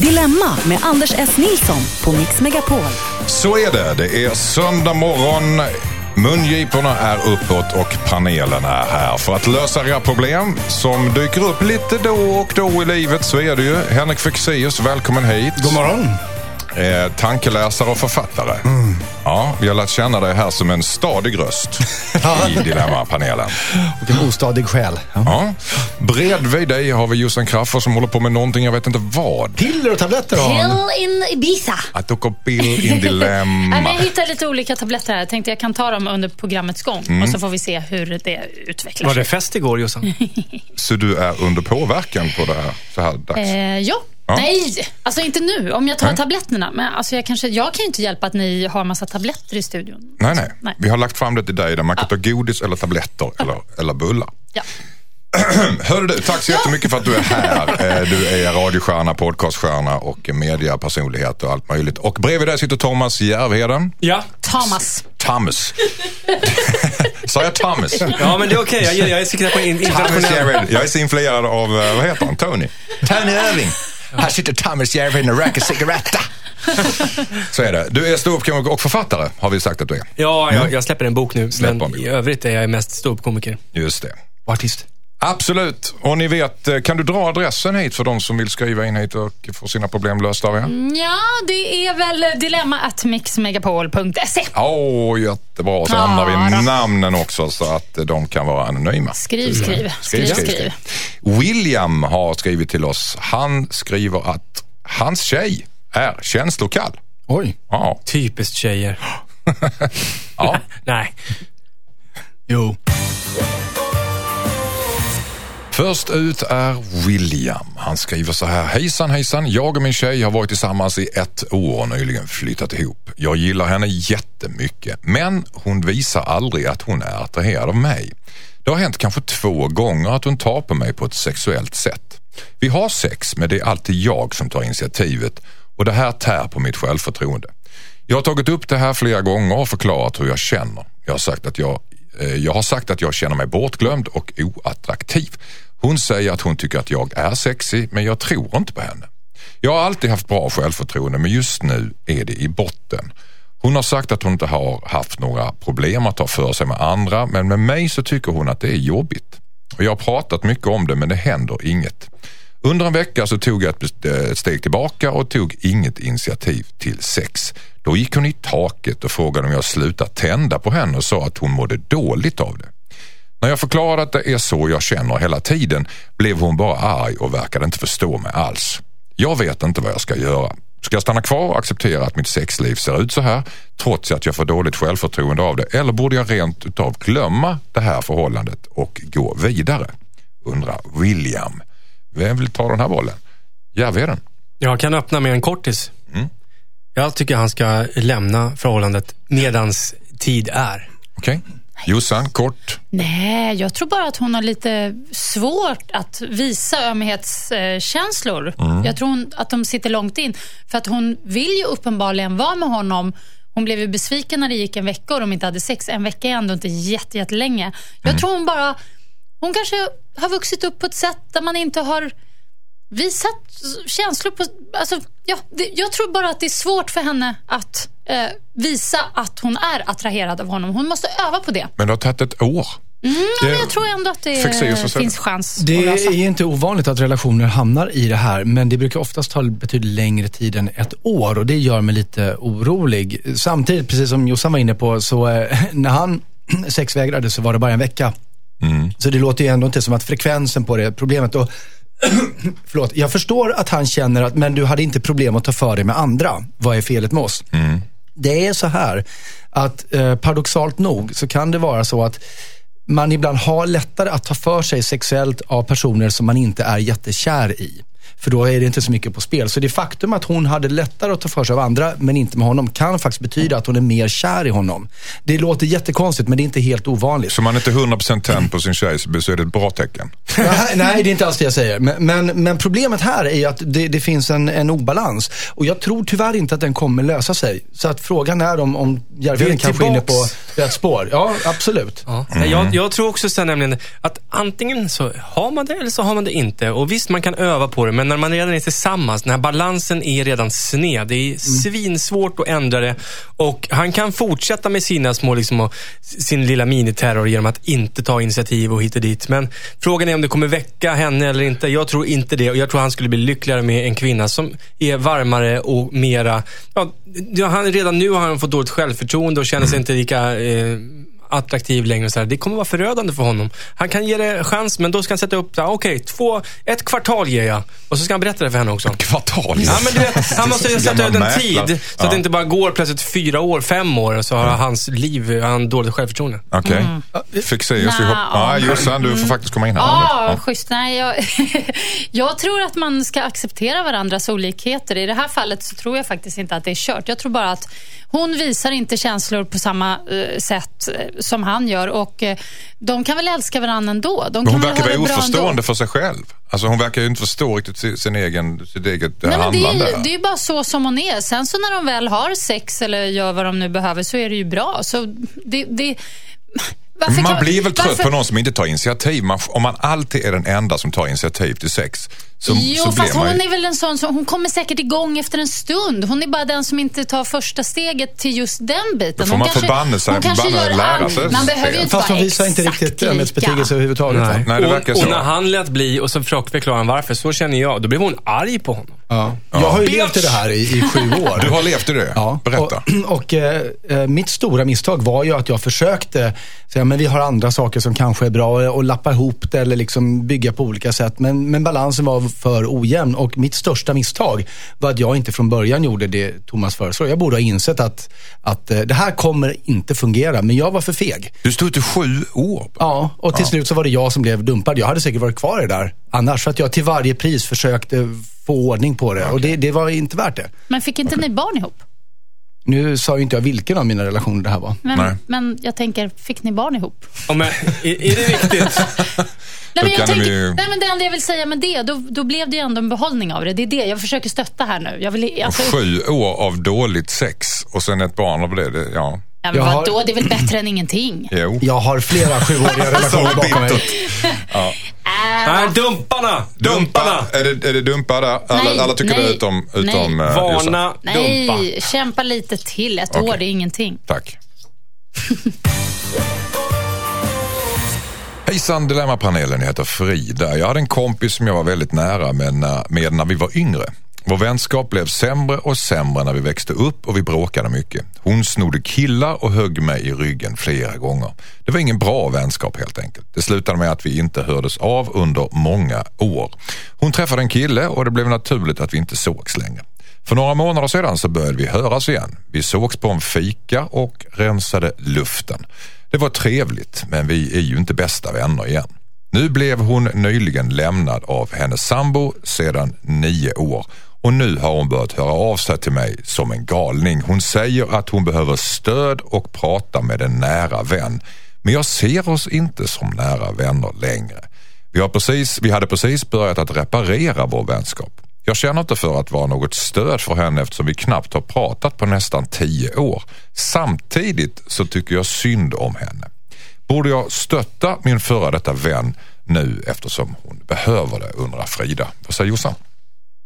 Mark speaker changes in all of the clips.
Speaker 1: Dilemma med Anders S. Nilsson på Mix Megapol.
Speaker 2: Så är det. Det är söndag morgon. Mungiporna är uppåt och panelen är här för att lösa era problem som dyker upp lite då och då i livet. Så är det ju. Henrik Fexeus, välkommen hit.
Speaker 3: God morgon.
Speaker 2: Eh, tankeläsare och författare. Ja, vi har lärt känna dig här som en stadig röst i Dilemma-panelen.
Speaker 3: Och en ostadig själ. Ja.
Speaker 2: Ja. Bredvid dig har vi Jossan Kraffer som håller på med någonting, jag vet inte vad.
Speaker 3: Piller och tabletter har han.
Speaker 4: Hell in Ibiza.
Speaker 2: Att åka bill in
Speaker 4: Nej,
Speaker 2: dilemma.
Speaker 4: men jag hittade lite olika tabletter här. Jag tänkte jag kan ta dem under programmets gång
Speaker 2: Mm.
Speaker 4: och så får vi se hur det utvecklar
Speaker 5: Var det fest igår Jossan?
Speaker 2: Så du är under påverkan på det här så här dags?
Speaker 4: Eh, ja.
Speaker 2: Ja.
Speaker 4: Nej, alltså inte nu. Om jag tar
Speaker 2: Nej.
Speaker 4: tabletterna. Men alltså jag, kanske, jag kan ju inte hjälpa att ni har massa tabletter i studion.
Speaker 2: Nej, nej,
Speaker 4: Nej.
Speaker 2: Vi har lagt fram det till dig där man kan ta godis eller tabletter eller, eller bullar.
Speaker 4: Ja.
Speaker 2: Hörru du, tack så jättemycket för att du är här. Eh, Du är radiostjärna, podcaststjärna och mediapersonlighet och allt möjligt. Och bredvid dig sitter Thomas Järvheden.
Speaker 5: Ja.
Speaker 4: Thomas.
Speaker 2: Thomas. Sa jag Thomas?
Speaker 5: Ja, men det är okej. Jag, jag är säker på in,
Speaker 2: Thomas
Speaker 5: internationell...
Speaker 2: Jag är så influerad av, eh, vad heter han, Tony? Tony Irving. Här sitter Thomas Järvheden och röker cigaretta. Så är det. Du är ståuppkomiker och författare, har vi sagt att du är.
Speaker 5: Ja, jag, jag släpper en bok nu.
Speaker 2: Släpper
Speaker 5: men i övrigt är jag mest ståuppkomiker.
Speaker 2: Just det.
Speaker 3: Och artist.
Speaker 2: Absolut. Och ni vet, eh, kan du dra adressen hit för de som vill skriva in hit och få sina problem lösta av er?
Speaker 4: Ja, det är väl dilemma at mixmegapol.se.
Speaker 2: Åh, jättebra. Och så
Speaker 4: Ja,
Speaker 2: ändrar vi namnen också så att eh, de kan vara anonyma.
Speaker 4: Skriv, skriv. Skriv, skriv.
Speaker 2: William har skrivit till oss. Han skriver att hans tjej är känslokall.
Speaker 3: Oj.
Speaker 2: Ja.
Speaker 5: Typiskt tjejer.
Speaker 2: ja.
Speaker 5: Nej.
Speaker 3: Jo.
Speaker 2: Först ut är William. Han skriver så här. Hejsan hejsan. Jag och min tjej har varit tillsammans i ett år och nyligen flyttat ihop. Jag gillar henne jättemycket men hon visar aldrig att hon är attraherad av mig. Det har hänt kanske två gånger att hon tar på mig på ett sexuellt sätt. Vi har sex men det är alltid jag som tar initiativet och det här tär på mitt självförtroende. Jag har tagit upp det här flera gånger och förklarat hur jag känner. Jag har sagt att jag, eh, jag, har sagt att jag känner mig bortglömd och oattraktiv. Hon säger att hon tycker att jag är sexig men jag tror inte på henne. Jag har alltid haft bra självförtroende men just nu är det i botten. Hon har sagt att hon inte har haft några problem att ta för sig med andra men med mig så tycker hon att det är jobbigt. Och jag har pratat mycket om det men det händer inget. Under en vecka så tog jag ett ett eh, steg tillbaka och tog inget initiativ till sex. Då gick hon i taket och frågade om jag slutat tända på henne och sa att hon mådde dåligt av det. När jag förklarade att det är så jag känner hela tiden blev hon bara arg och verkade inte förstå mig alls. Jag vet inte vad jag ska göra. Ska jag stanna kvar och acceptera att mitt sexliv ser ut så här trots att jag får dåligt självförtroende av det eller borde jag rent utav glömma det här förhållandet och gå vidare? Undrar William. Vem vill ta den här bollen? Järvheden.
Speaker 5: Jag kan öppna med en kortis.
Speaker 2: Mm.
Speaker 5: Jag tycker han ska lämna förhållandet medans tid är.
Speaker 2: Okej. Jossan, kort.
Speaker 4: Nej, jag tror bara att hon har lite svårt att visa ömhetskänslor. Jag tror hon, att de sitter långt in. För att hon vill ju uppenbarligen vara med honom. Hon blev ju besviken när det gick en vecka och de inte hade sex. En vecka är ändå inte jätte, jättelänge. Jag tror hon bara... Hon kanske har vuxit upp på ett sätt där man inte har visat känslor på... Alltså, ja, det, jag tror bara att det är svårt för henne att eh, visa att hon är attraherad av honom. Hon måste öva på det.
Speaker 2: Men det har tagit ett år.
Speaker 4: Ja, men jag tror ändå att det finns chans
Speaker 3: Det
Speaker 4: att lösa.
Speaker 3: är inte ovanligt att relationer hamnar i det här, men det brukar oftast ta betydligt längre tid än ett år och det gör mig lite orolig. Samtidigt, precis som Jossan var inne på, så eh, när han sexvägrade så var det bara en vecka. Så det låter ju ändå inte som att frekvensen på det problemet. Och, förlåt, jag förstår att han känner att, men du hade inte problem att ta för dig med andra. Vad är felet med oss? Det är så här att eh, paradoxalt nog så kan det vara så att man ibland har lättare att ta för sig sexuellt av personer som man inte är jättekär i. För då är det inte så mycket på spel. Så det faktum att hon hade lättare att ta för sig av andra, men inte med honom, kan faktiskt betyda att hon är mer kär i honom. Det låter jättekonstigt, men det är inte helt ovanligt.
Speaker 2: Så man är inte 100% tänd på sin tjej så är det ett bra tecken.
Speaker 3: nej, det är inte alls det jag säger. Men, men, men problemet här är att det, det finns en, en obalans. Och jag tror tyvärr inte att den kommer lösa sig. Så att frågan är om, om Järvheden kanske är inne på... rätt spår. Ja, absolut.
Speaker 5: Ja. Jag, jag tror också sen nämligen att antingen så har man det eller så har man det inte. Och visst, man kan öva på det, men när man redan är tillsammans, den här balansen är redan sned. Det är svinsvårt att ändra det. Och han kan fortsätta med sina små, liksom, och sin lilla miniterror genom att inte ta initiativ och hit och dit. Men frågan är om det kommer väcka henne eller inte. Jag tror inte det. Och jag tror han skulle bli lyckligare med en kvinna som är varmare och mera... Ja, han, redan nu har han fått dåligt självförtroende och känner sig inte lika eh, attraktiv längre. Och så här. Det kommer vara förödande för honom. Han kan ge det chans, men då ska han sätta upp, okej, två, ett kvartal ger jag. Och så ska han berätta det för henne också.
Speaker 2: Kvartal.
Speaker 5: Ja, men du vet, han måste ju sätta ut en tid. Så att det
Speaker 2: Ja.
Speaker 5: inte bara går plötsligt fyra år, fem år och så har hans liv, han dåligt självförtroende.
Speaker 2: Okej. Fixeras ihop. Ja, Jossan, du får faktiskt komma in här.
Speaker 4: Ja, schysst. Nej, jag, jag tror att man ska acceptera varandras olikheter. I det här fallet så tror jag faktiskt inte att det är kört. Jag tror bara att hon visar inte känslor på samma eh, sätt eh, som han gör. Och eh, De kan väl älska varandra ändå. De
Speaker 2: hon verkar vara
Speaker 4: ändå.
Speaker 2: oförstående för sig själv. Alltså hon verkar ju inte förstå riktigt sin, egen, sitt eget
Speaker 4: Nej, men det,
Speaker 2: handlande.
Speaker 4: är, det är ju bara så som hon är. Sen så när de väl har sex eller gör vad de nu behöver så är det ju bra. Så det, det, varför
Speaker 2: Man
Speaker 4: kan-
Speaker 2: blir väl trött
Speaker 4: varför-
Speaker 2: på någon som inte tar initiativ. Man, om man alltid är den enda som tar initiativ till sex så,
Speaker 4: jo,
Speaker 2: så
Speaker 4: fast hon
Speaker 2: ju...
Speaker 4: är väl en sån som, hon kommer säkert igång efter en stund. Hon är bara den som inte tar första steget till just den biten.
Speaker 2: Då får
Speaker 4: Hon
Speaker 2: man förbanne sig-
Speaker 4: hon kanske
Speaker 2: förbanne
Speaker 4: gör
Speaker 2: lära
Speaker 4: allt.
Speaker 2: sig
Speaker 4: Man behöver ju inte
Speaker 3: Fast hon visar inte riktigt
Speaker 4: lika.
Speaker 3: ömhetsbetygelser överhuvudtaget. va?
Speaker 2: Nej, det
Speaker 5: och,
Speaker 2: verkar
Speaker 5: och
Speaker 2: så.
Speaker 5: när han lät bli och så försökte förklara han varför, så känner jag. Då blev hon arg på honom.
Speaker 3: Ja. Jag har ju levt i det här i, i sju år.
Speaker 2: Du har levt i det?
Speaker 3: Ja,
Speaker 2: Berätta.
Speaker 3: Och, och eh, eh, mitt stora misstag var ju att jag försökte säga, men vi har andra saker som kanske är bra och lappa ihop det eller liksom bygga på olika sätt. Men, men balansen var för ojämn och mitt största misstag var att jag inte från början gjorde det Thomas föreslår. Jag borde ha insett att, att eh, det här kommer inte fungera, men jag var för feg.
Speaker 2: Du stod ute i sju år.
Speaker 3: Ja, och till slut så var det jag som blev dumpad. Jag hade säkert varit kvar i det där annars. För att jag till varje pris försökte få ordning på det. Och det, det var inte värt det.
Speaker 4: Men fick inte ni barn ihop?
Speaker 3: Nu sa ju inte jag vilken av mina relationer det här var.
Speaker 4: Men,
Speaker 2: Nej.
Speaker 4: men jag tänker, fick ni barn ihop?
Speaker 5: Ja, men, är, är det viktigt?
Speaker 4: Nej, men jag tänker, nej, men det enda jag vill säga med det, då, då blev det ju ändå en behållning av det. Det är det jag försöker stötta här nu. Jag vill, alltså,
Speaker 2: Sju år av dåligt sex och sen ett barn av det. det ja.
Speaker 4: Ja, men
Speaker 3: Jag har-
Speaker 4: vadå, det är väl bättre än ingenting?
Speaker 2: Jo.
Speaker 3: Jag har flera sjuåriga relationer bakom mig.
Speaker 5: Nej, dumparna! Dumparna!
Speaker 2: Är det, är det dumpa där? Alla,
Speaker 4: Nej,
Speaker 2: alla tycker
Speaker 4: nej,
Speaker 2: det utom, utom
Speaker 4: nej.
Speaker 2: eh.
Speaker 5: Varna, dumpa.
Speaker 4: Nej, kämpa lite till. Ett
Speaker 2: Okej.
Speaker 4: år, det är ingenting.
Speaker 2: Tack. Hejsan Dilemmapanelen, jag heter Frida. Jag hade en kompis som jag var väldigt nära med när, med när vi var yngre. Vår vänskap blev sämre och sämre när vi växte upp och vi bråkade mycket. Hon snodde killar och högg mig i ryggen flera gånger. Det var ingen bra vänskap helt enkelt. Det slutade med att vi inte hördes av under många år. Hon träffade en kille och det blev naturligt att vi inte sågs längre. För några månader sedan så började vi höras igen. Vi sågs på en fika och rensade luften. Det var trevligt, men vi är ju inte bästa vänner igen. Nu blev hon nyligen lämnad av hennes sambo sedan nio år och nu har hon börjat höra av sig till mig som en galning. Hon säger att hon behöver stöd och prata med en nära vän. Men jag ser oss inte som nära vänner längre. Vi, har precis, vi hade precis börjat att reparera vår vänskap. Jag känner inte för att vara något stöd för henne eftersom vi knappt har pratat på nästan tio år. Samtidigt så tycker jag synd om henne. Borde jag stötta min före detta vän nu eftersom hon behöver det, undrar Frida. Vad säger Jossan?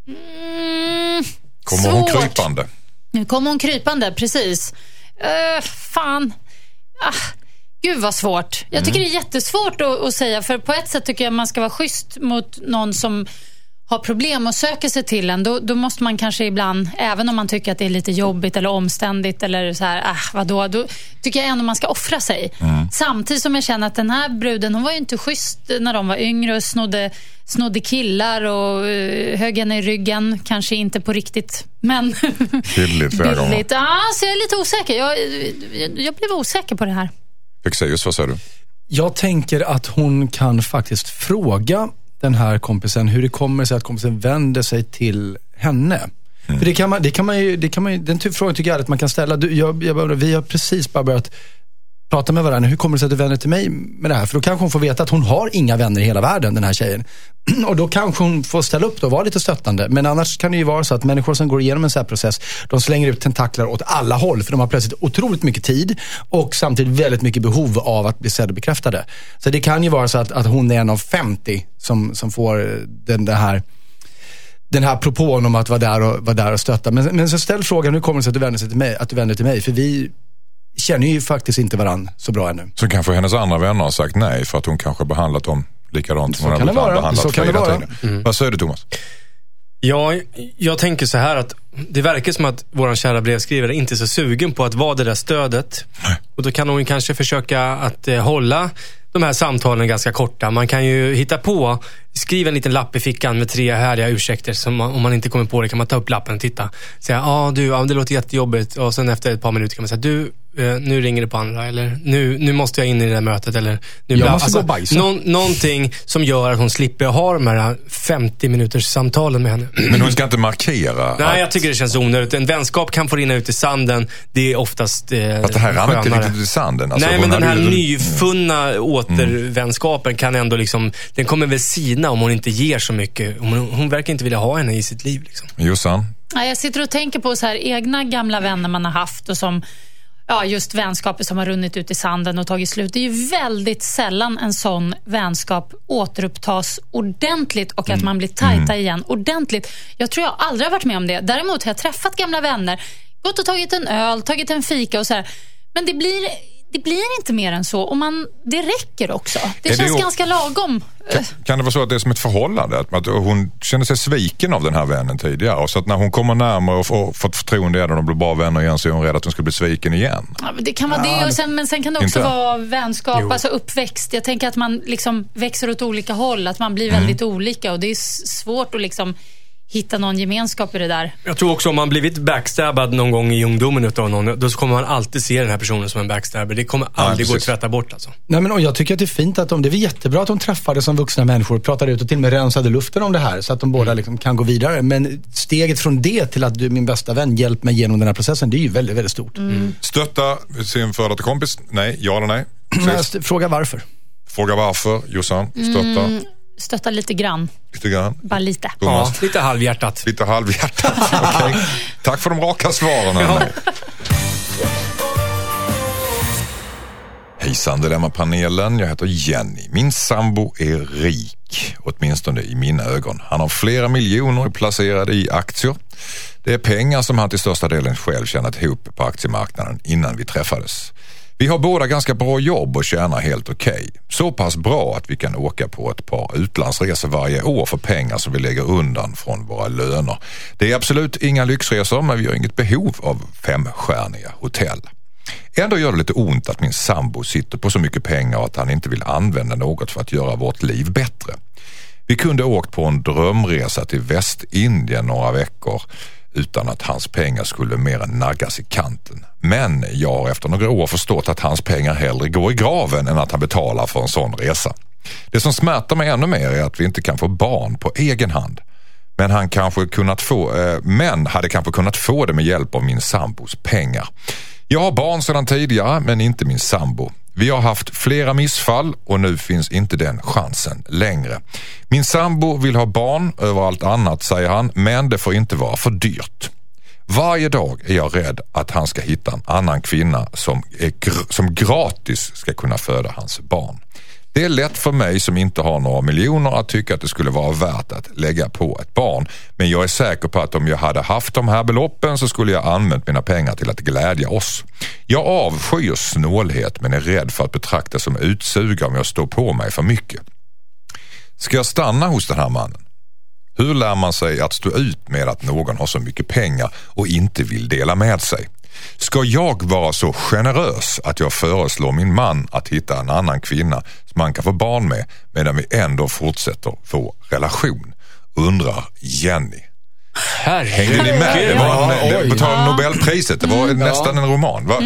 Speaker 4: Mm,
Speaker 2: Kommer hon
Speaker 4: svårt.
Speaker 2: krypande?
Speaker 4: Nu kommer hon krypande, precis. Uh, fan. Ah, gud vad svårt. Jag tycker det är jättesvårt att, att säga. För på ett sätt tycker jag man ska vara schysst mot någon som har problem och söker sig till en. Då, då måste man kanske ibland, även om man tycker att det är lite jobbigt eller omständigt eller så här, ah, vadå, då tycker jag ändå man ska offra sig. Samtidigt som jag känner att den här bruden, hon var ju inte schysst när de var yngre och snodde, snodde killar och uh, högg henne i ryggen. Kanske inte på riktigt, men
Speaker 2: gånger.
Speaker 4: bildligt. Ja, så jag är lite osäker. Jag, jag, jag blev osäker på det här.
Speaker 2: Fexeus, vad säger du?
Speaker 3: Jag tänker att hon kan faktiskt fråga den här kompisen hur det kommer sig att kompisen vänder sig till henne. För det kan man, det kan man ju, det kan man ju, den typ frågan tycker jag att man kan ställa. Du, jag, jag, bara- vi har precis bara börjat prata med varandra. Hur kommer det sig att du vänder till mig med det här? För då kanske hon får veta att hon har inga vänner i hela världen, den här tjejen. Och då kanske hon får ställa upp och vara lite stöttande. Men annars kan det ju vara så att människor som går igenom en sån här process, de slänger ut tentaklar åt alla håll. För de har plötsligt otroligt mycket tid och samtidigt väldigt mycket behov av att bli sedda och bekräftade. Så det kan ju vara så att, att hon är en av 50 som, som får eh, den, den här den här propån om att vara där och, vara där och stötta. Men, men så ställ frågan, hur kommer det sig att du vänder, sig till mig, att du vänder till mig? För vi känner ju faktiskt inte varandra så bra ännu.
Speaker 2: Så kanske hennes andra vänner har sagt nej för att hon kanske behandlat dem likadant som
Speaker 3: Så
Speaker 2: hon
Speaker 3: kan
Speaker 2: hade
Speaker 3: det vara.
Speaker 2: behandlat
Speaker 3: Så kan det vara.
Speaker 2: tidigare. Vad säger du Thomas?
Speaker 5: Ja, jag tänker så här att det verkar som att vår kära brevskrivare inte är så sugen på att vara det där stödet. Och då kan hon kanske försöka att eh, hålla de här samtalen ganska korta. Man kan ju hitta på, skriva en liten lapp i fickan med tre härliga ursäkter. Som man, om man inte kommer på det kan man ta upp lappen och titta. Säga, ja du, ja, det låter jättejobbigt. Och sen efter ett par minuter kan man säga, du, eh, nu ringer det på andra. Eller nu, nu måste jag in i det där mötet. Eller, nu
Speaker 3: Jag
Speaker 5: bla-
Speaker 3: måste gå och bajsa.
Speaker 5: någon, Någonting som gör att hon slipper ha de här 50 minuters samtalen med henne.
Speaker 2: Men hon ska inte markera
Speaker 5: Nej,
Speaker 2: att,
Speaker 5: jag tycker det känns onödigt. En vänskap kan få rinna ut i sanden. Det är oftast eh,
Speaker 2: att det här rann inte riktigt i sanden. Alltså,
Speaker 5: Nej, men den här
Speaker 2: ju-
Speaker 5: nyfunna återvänskapen kan ändå liksom, den kommer väl sina om hon inte ger så mycket. Hon, hon verkar inte vilja ha henne i sitt liv. Liksom.
Speaker 2: Jossan?
Speaker 4: Ja, jag sitter och tänker på så här, egna gamla vänner man har haft och som Ja, just vänskaper som har runnit ut i sanden och tagit slut. Det är ju väldigt sällan en sån vänskap återupptas ordentligt och att man blir tajta igen ordentligt. Jag tror jag aldrig har varit med om det. Däremot har jag träffat gamla vänner, gått och tagit en öl, tagit en fika och så här. Men det blir, det blir inte mer än så och man, det räcker också. Det
Speaker 2: Är det
Speaker 4: känns
Speaker 2: o-
Speaker 4: ganska lagom.
Speaker 2: Kan, kan det vara så att det är som ett förhållande? Att, att hon känner sig sviken av den här vännen tidigare. Och så att när hon kommer närmare och får, fått förtroende igen och de blir bra vänner igen så är hon rädd att hon ska bli sviken igen.
Speaker 4: Ja, men det kan vara det, och sen, men sen kan det också
Speaker 2: Inte?
Speaker 4: vara vänskap,
Speaker 5: Jo.
Speaker 4: alltså uppväxt. Jag tänker att man liksom växer åt olika håll, att man blir
Speaker 2: Mm.
Speaker 4: väldigt olika och det är svårt att liksom hitta någon gemenskap i det där.
Speaker 5: Jag tror också om man blivit backstabbad någon gång i ungdomen utav någon, då kommer man alltid se den här personen som en backstabber. Det kommer aldrig gå att tvätta bort alltså.
Speaker 3: Nej, men, och jag tycker att det är fint att de, det är jättebra att de träffades som vuxna människor och pratade ut och till och med rensade luften om det här så att de båda liksom kan gå vidare. Men steget från det till att du är min bästa vän, hjälp mig genom den här processen, det är ju väldigt, väldigt stort.
Speaker 2: Stötta sin före detta kompis? Nej. Ja eller nej?
Speaker 3: Frågar varför.
Speaker 2: Fråga varför. Jossan, stötta
Speaker 4: Mm. Stötta lite grann,
Speaker 2: lite grann.
Speaker 4: bara lite.
Speaker 5: Ja, lite halvhjärtat.
Speaker 2: lite halvhjärtat. Okej. Tack för de raka svaren.
Speaker 5: Ja.
Speaker 2: Hejsan Dilemmapanelen, jag heter Jenny. Min sambo är rik, åtminstone i mina ögon. Han har flera miljoner placerade i aktier. Det är pengar som han till största delen själv tjänat ihop på aktiemarknaden innan vi träffades. Vi har båda ganska bra jobb och tjänar helt okej. Så pass bra att vi kan åka på ett par utlandsresor varje år för pengar som vi lägger undan från våra löner. Det är absolut inga lyxresor men vi har inget behov av femstjärniga hotell. Ändå gör det lite ont att min sambo sitter på så mycket pengar och att han inte vill använda något för att göra vårt liv bättre. Vi kunde åkt på en drömresa till Västindien några veckor utan att hans pengar skulle mer än naggas i kanten. Men jag har efter några år förstått att hans pengar hellre går i graven än att han betalar för en sån resa. Det som smärtar mig ännu mer är att vi inte kan få barn på egen hand. Men han kanske kunnat få, eh, men hade kanske kunnat få det med hjälp av min sambos pengar. Jag har barn sedan tidigare men inte min sambo. Vi har haft flera missfall och nu finns inte den chansen längre. Min sambo vill ha barn över allt annat säger han men det får inte vara för dyrt. Varje dag är jag rädd att han ska hitta en annan kvinna som, är gr- som gratis ska kunna föda hans barn. Det är lätt för mig som inte har några miljoner att tycka att det skulle vara värt att lägga på ett barn. Men jag är säker på att om jag hade haft de här beloppen så skulle jag använt mina pengar till att glädja oss. Jag avskyr snålhet men är rädd för att betraktas som utsuga om jag står på mig för mycket. Ska jag stanna hos den här mannen? Hur lär man sig att stå ut med att någon har så mycket pengar och inte vill dela med sig? Ska jag vara så generös att jag föreslår min man att hitta en annan kvinna som han kan få barn med medan vi ändå fortsätter vår relation? Undrar Jenny. Hängde ni med? Det var en, det, på tal om Nobelpriset, det var nästan en roman. Va,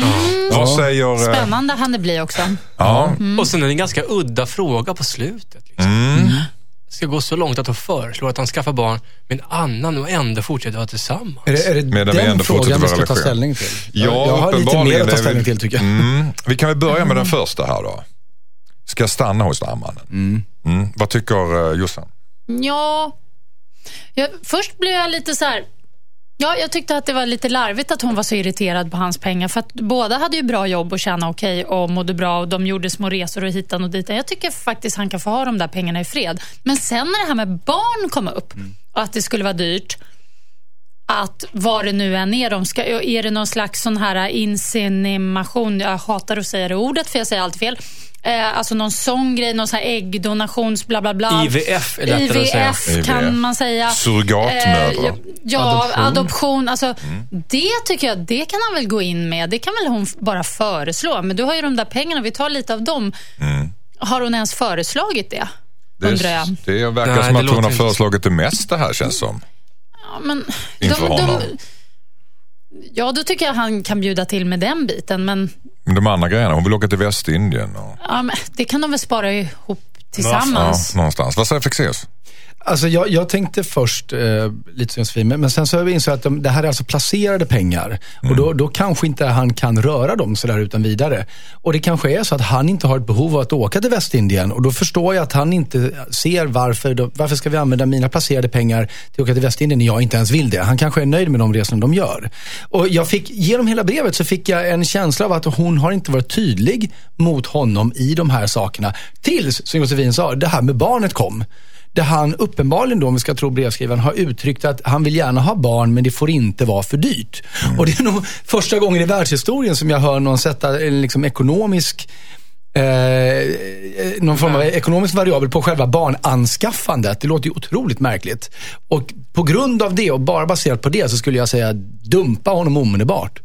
Speaker 2: Vad säger... eh,
Speaker 4: Spännande han det bli också.
Speaker 2: Ja,
Speaker 5: Och sen är det en ganska udda fråga på slutet. Liksom.
Speaker 2: Mm.
Speaker 5: ska gå så långt att hon föreslår att han skaffar barn med en annan och ändå fortsätter vara tillsammans.
Speaker 3: Är det, är det
Speaker 2: Medan vi
Speaker 3: den
Speaker 2: fortsätter
Speaker 3: frågan vi ska ta ställning till?
Speaker 2: Ja,
Speaker 3: jag har lite mer att ta
Speaker 2: vi-
Speaker 3: ställning till tycker jag.
Speaker 2: Mm. Vi kan väl börja med den första här då. Ska jag stanna hos den här mannen? Mm. Vad tycker uh, Jossan?
Speaker 4: Ja, jag, först blev jag lite så här... Ja, jag tyckte att det var lite larvigt att hon var så irriterad på hans pengar. För att båda hade ju bra jobb och tjänade okej och mådde bra och de gjorde små resor och hitan och ditan. Jag tycker faktiskt han kan få ha de där pengarna i fred. Men sen när det här med barn kom upp och att det skulle vara dyrt. Att vad det nu än är, de ska, är det någon slags sån här insemination, jag hatar att säga det ordet för jag säger alltid fel. Eh, alltså någon sån grej, någon sån här äggdonations bla bla bla.
Speaker 5: IVF är lättare att säga.
Speaker 4: IVF kan
Speaker 2: IVF.
Speaker 4: man säga.
Speaker 2: Surrogatmödrar.
Speaker 4: Eh, ja,
Speaker 3: Adoption.
Speaker 4: adoption. Alltså, Det tycker jag, det kan han väl gå in med. Det kan väl hon bara föreslå. Men du har ju de där pengarna, vi tar lite av dem. Har hon ens föreslagit det? Undrar jag.
Speaker 2: Det, det verkar
Speaker 5: Nej,
Speaker 2: som
Speaker 5: det
Speaker 2: att hon har föreslagit det mesta här känns som.
Speaker 4: Ja, men,
Speaker 2: Inför honom.
Speaker 4: Ja, då tycker jag han kan bjuda till med den biten. Men,
Speaker 2: Men de andra grejerna, hon vill åka till Västindien och
Speaker 4: ja, men det kan de väl spara ihop
Speaker 2: ja,
Speaker 4: tillsammans.
Speaker 2: någonstans. Vad säger Fexeus?
Speaker 3: Alltså jag, jag tänkte först, eh, lite som Josefin, men, men sen så har vi insett att de, det här är alltså placerade pengar. Och då, då kanske inte han kan röra dem sådär utan vidare. Och det kanske är så att han inte har ett behov av att åka till Västindien. Och då förstår jag att han inte ser varför, då, varför ska vi använda mina placerade pengar till att åka till Västindien när jag inte ens vill det. Han kanske är nöjd med de resorna de gör. Och jag fick, genom hela brevet så fick jag en känsla av att hon har inte varit tydlig mot honom i de här sakerna. Tills, som Josefin sa, det här med barnet kom. Där han uppenbarligen då, om vi ska tro brevskrivaren, har uttryckt att han vill gärna ha barn men det får inte vara för dyrt. Och det är nog första gången i världshistorien som jag hör någon sätta en liksom ekonomisk Eh, någon form av ekonomisk variabel på själva barnanskaffandet. Det låter ju otroligt märkligt. Och på grund av det och bara baserat på det så skulle jag säga dumpa honom omedelbart.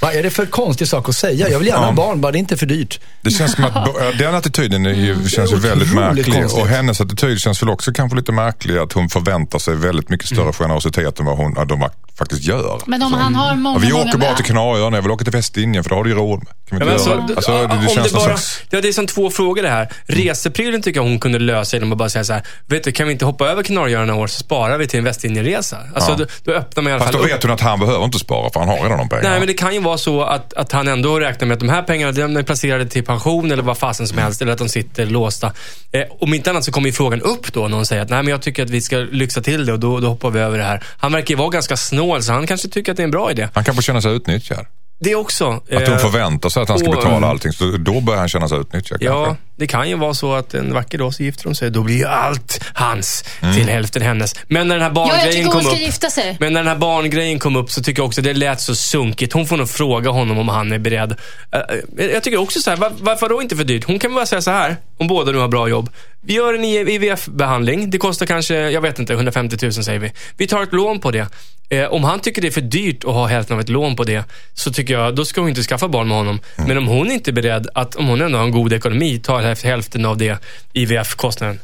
Speaker 3: Vad är det för konstig sak att säga? Jag vill gärna
Speaker 2: Ja.
Speaker 3: ha barn, bara det är inte för dyrt.
Speaker 2: Det känns som att den attityden är ju, känns ju väldigt märklig.
Speaker 3: konstigt.
Speaker 2: Och hennes attityd känns väl också kanske lite märklig. Att hon förväntar sig väldigt mycket större generositet än vad hon, ja, de faktiskt gör.
Speaker 4: Men om han har många,
Speaker 2: Ja, vi
Speaker 4: många
Speaker 2: åker bara
Speaker 4: med-
Speaker 2: till Kanarieöarna, jag vill åka till Västindien för det har du ju råd med. Kan vi
Speaker 5: Ja,
Speaker 2: inte
Speaker 5: men
Speaker 2: göra
Speaker 5: alltså,
Speaker 2: det? Det,
Speaker 5: om
Speaker 2: det känns
Speaker 5: det,
Speaker 2: någon
Speaker 5: bara,
Speaker 2: slags...
Speaker 5: ja, det är som två frågor det här. Reseprylen tycker jag hon kunde lösa genom att bara säga så här, vet du, kan vi inte hoppa över Kanarieöarna några år så sparar vi till en Västindien-resa? Alltså,
Speaker 2: Ja.
Speaker 5: då, då öppnar man i alla
Speaker 2: Fast
Speaker 5: fall
Speaker 2: då
Speaker 5: upp.
Speaker 2: vet hon att han behöver inte spara för han har redan de pengarna.
Speaker 5: Nej, men det kan ju vara så att, att han ändå räknar med att de här pengarna de är placerade till pension eller vad fasen som helst. Eller att de sitter låsta. Eh, om inte annat så kommer ju frågan upp då när hon säger att nej, men jag tycker att vi ska lyxa till det och då, då hoppar vi över det här. Han verkar ju vara ganska snål så han kanske tycker att det är en bra idé.
Speaker 2: Han kanske känner sig utnyttjad.
Speaker 5: Det också.
Speaker 2: Att hon
Speaker 5: eh,
Speaker 2: förväntar sig att han ska betala allting. Så då börjar han känna sig utnyttjad
Speaker 5: Ja,
Speaker 2: kanske.
Speaker 5: Det kan ju vara så att en vacker dag så gifter de sig. Då blir ju allt hans
Speaker 2: Mm.
Speaker 5: till hälften hennes. Men när den här
Speaker 4: Ja,
Speaker 5: barngrejen
Speaker 4: hon
Speaker 5: kom upp.
Speaker 4: gifta sig.
Speaker 5: Men när den här barngrejen kom upp så tycker jag också det lät så sunkigt. Hon får nog fråga honom om han är beredd. Eh, Jag tycker också så här, var, varför då inte för dyrt? Hon kan bara säga så här, om båda nu har bra jobb. Vi gör en IVF-behandling. Det kostar kanske, jag vet inte, 150 000 säger vi. Vi tar ett lån på det. Eh, om han tycker det är för dyrt att ha hälften av ett lån på det, så tycker jag, då ska hon inte skaffa barn med honom.
Speaker 2: Mm.
Speaker 5: Men om hon inte är beredd att, om hon ändå har en god ekonomi, ta häl- hälften av det IVF-kostnaden.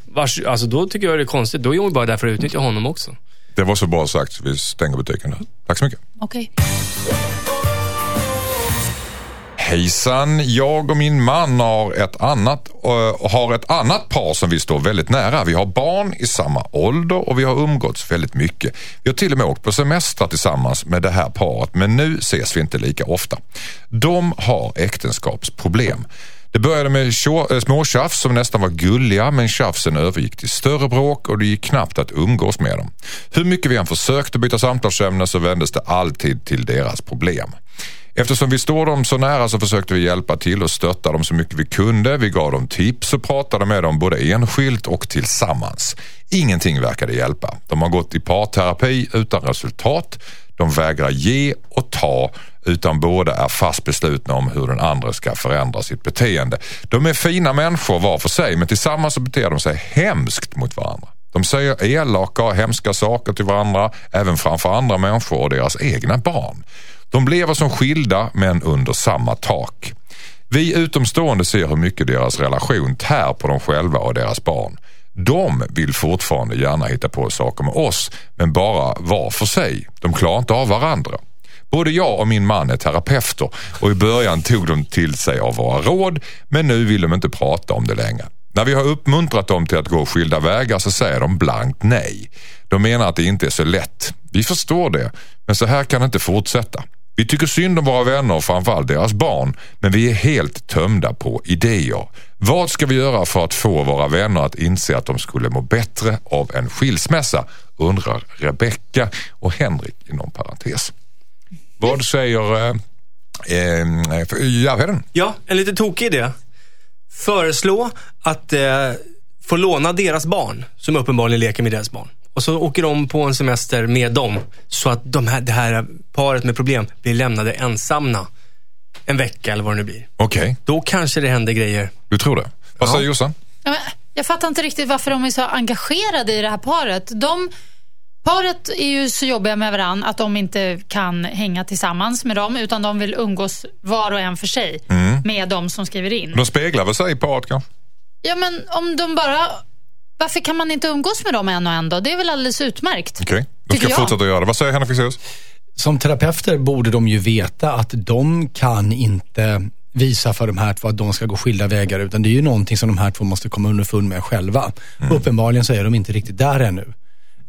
Speaker 5: Alltså då tycker jag det är konstigt. Då är hon bara där för att utnyttja honom också.
Speaker 2: Det var så bra sagt så vi stänger butiken där. Tack så mycket.
Speaker 4: Okej.
Speaker 2: Hejsan, jag och min man har ett annat, eh, har ett annat par som vi står väldigt nära. Vi har barn i samma ålder och vi har umgåtts väldigt mycket. Vi har till och med åkt på semester tillsammans med det här paret men nu ses vi inte lika ofta. De har äktenskapsproblem. Det började med eh, småtjafs som nästan var gulliga men tjafsen övergick till större bråk och det gick knappt att umgås med dem. Hur mycket vi än försökte byta samtalsämne så vändes det alltid till deras problem. Eftersom vi står dem så nära så försökte vi hjälpa till och stötta dem så mycket vi kunde. Vi gav dem tips och pratade med dem både enskilt och tillsammans. Ingenting verkade hjälpa. De har gått i parterapi utan resultat. De vägrar ge och ta utan båda är fast beslutna om hur den andra ska förändra sitt beteende. De är fina människor var för sig men tillsammans så beter de sig hemskt mot varandra. De säger elaka och hemska saker till varandra, även framför andra människor och deras egna barn. De lever som skilda men under samma tak. Vi utomstående ser hur mycket deras relation tär på dem själva och deras barn. De vill fortfarande gärna hitta på saker med oss, men bara var för sig. De klarar inte av varandra. Både jag och min man är terapeuter och i början tog de till sig av våra råd, men nu vill de inte prata om det längre. När vi har uppmuntrat dem till att gå skilda vägar så säger de blankt nej. De menar att det inte är så lätt. Vi förstår det, men så här kan det inte fortsätta. Vi tycker synd om våra vänner och framförallt deras barn, men vi är helt tömda på idéer. Vad ska vi göra för att få våra vänner att inse att de skulle må bättre av en skilsmässa? Undrar Rebecka och Henrik inom parentes. Vad säger eh, eh, Järvheden?
Speaker 5: Ja, en lite tokig idé. Föreslå att eh, få låna deras barn, som uppenbarligen leker med deras barn. Och så åker de på en semester med dem. Så att de här, det här paret med problem blir lämnade ensamma en vecka eller vad det nu blir.
Speaker 2: Okej,
Speaker 5: Då kanske det händer grejer.
Speaker 2: du tror det. Vad säger Jossan?
Speaker 4: Jag fattar inte riktigt varför de är så engagerade i det här paret. De, paret är ju så jobbiga med varandra att de inte kan hänga tillsammans med dem utan de vill umgås var och en för sig med de som skriver in.
Speaker 2: De speglar väl sig i paret kanske?
Speaker 4: Ja, men om de bara... Varför kan man inte umgås med dem en och en då? Det är väl alldeles utmärkt.
Speaker 2: Okej, de
Speaker 4: Tycker
Speaker 2: ska
Speaker 4: jag.
Speaker 2: fortsätta göra det. Vad säger Henrik Fexeus?
Speaker 3: Som terapeuter borde de ju veta att de kan inte visa för de här två att de ska gå skilda vägar utan det är ju någonting som de här två måste komma underfund med själva. Uppenbarligen så är de inte riktigt där ännu.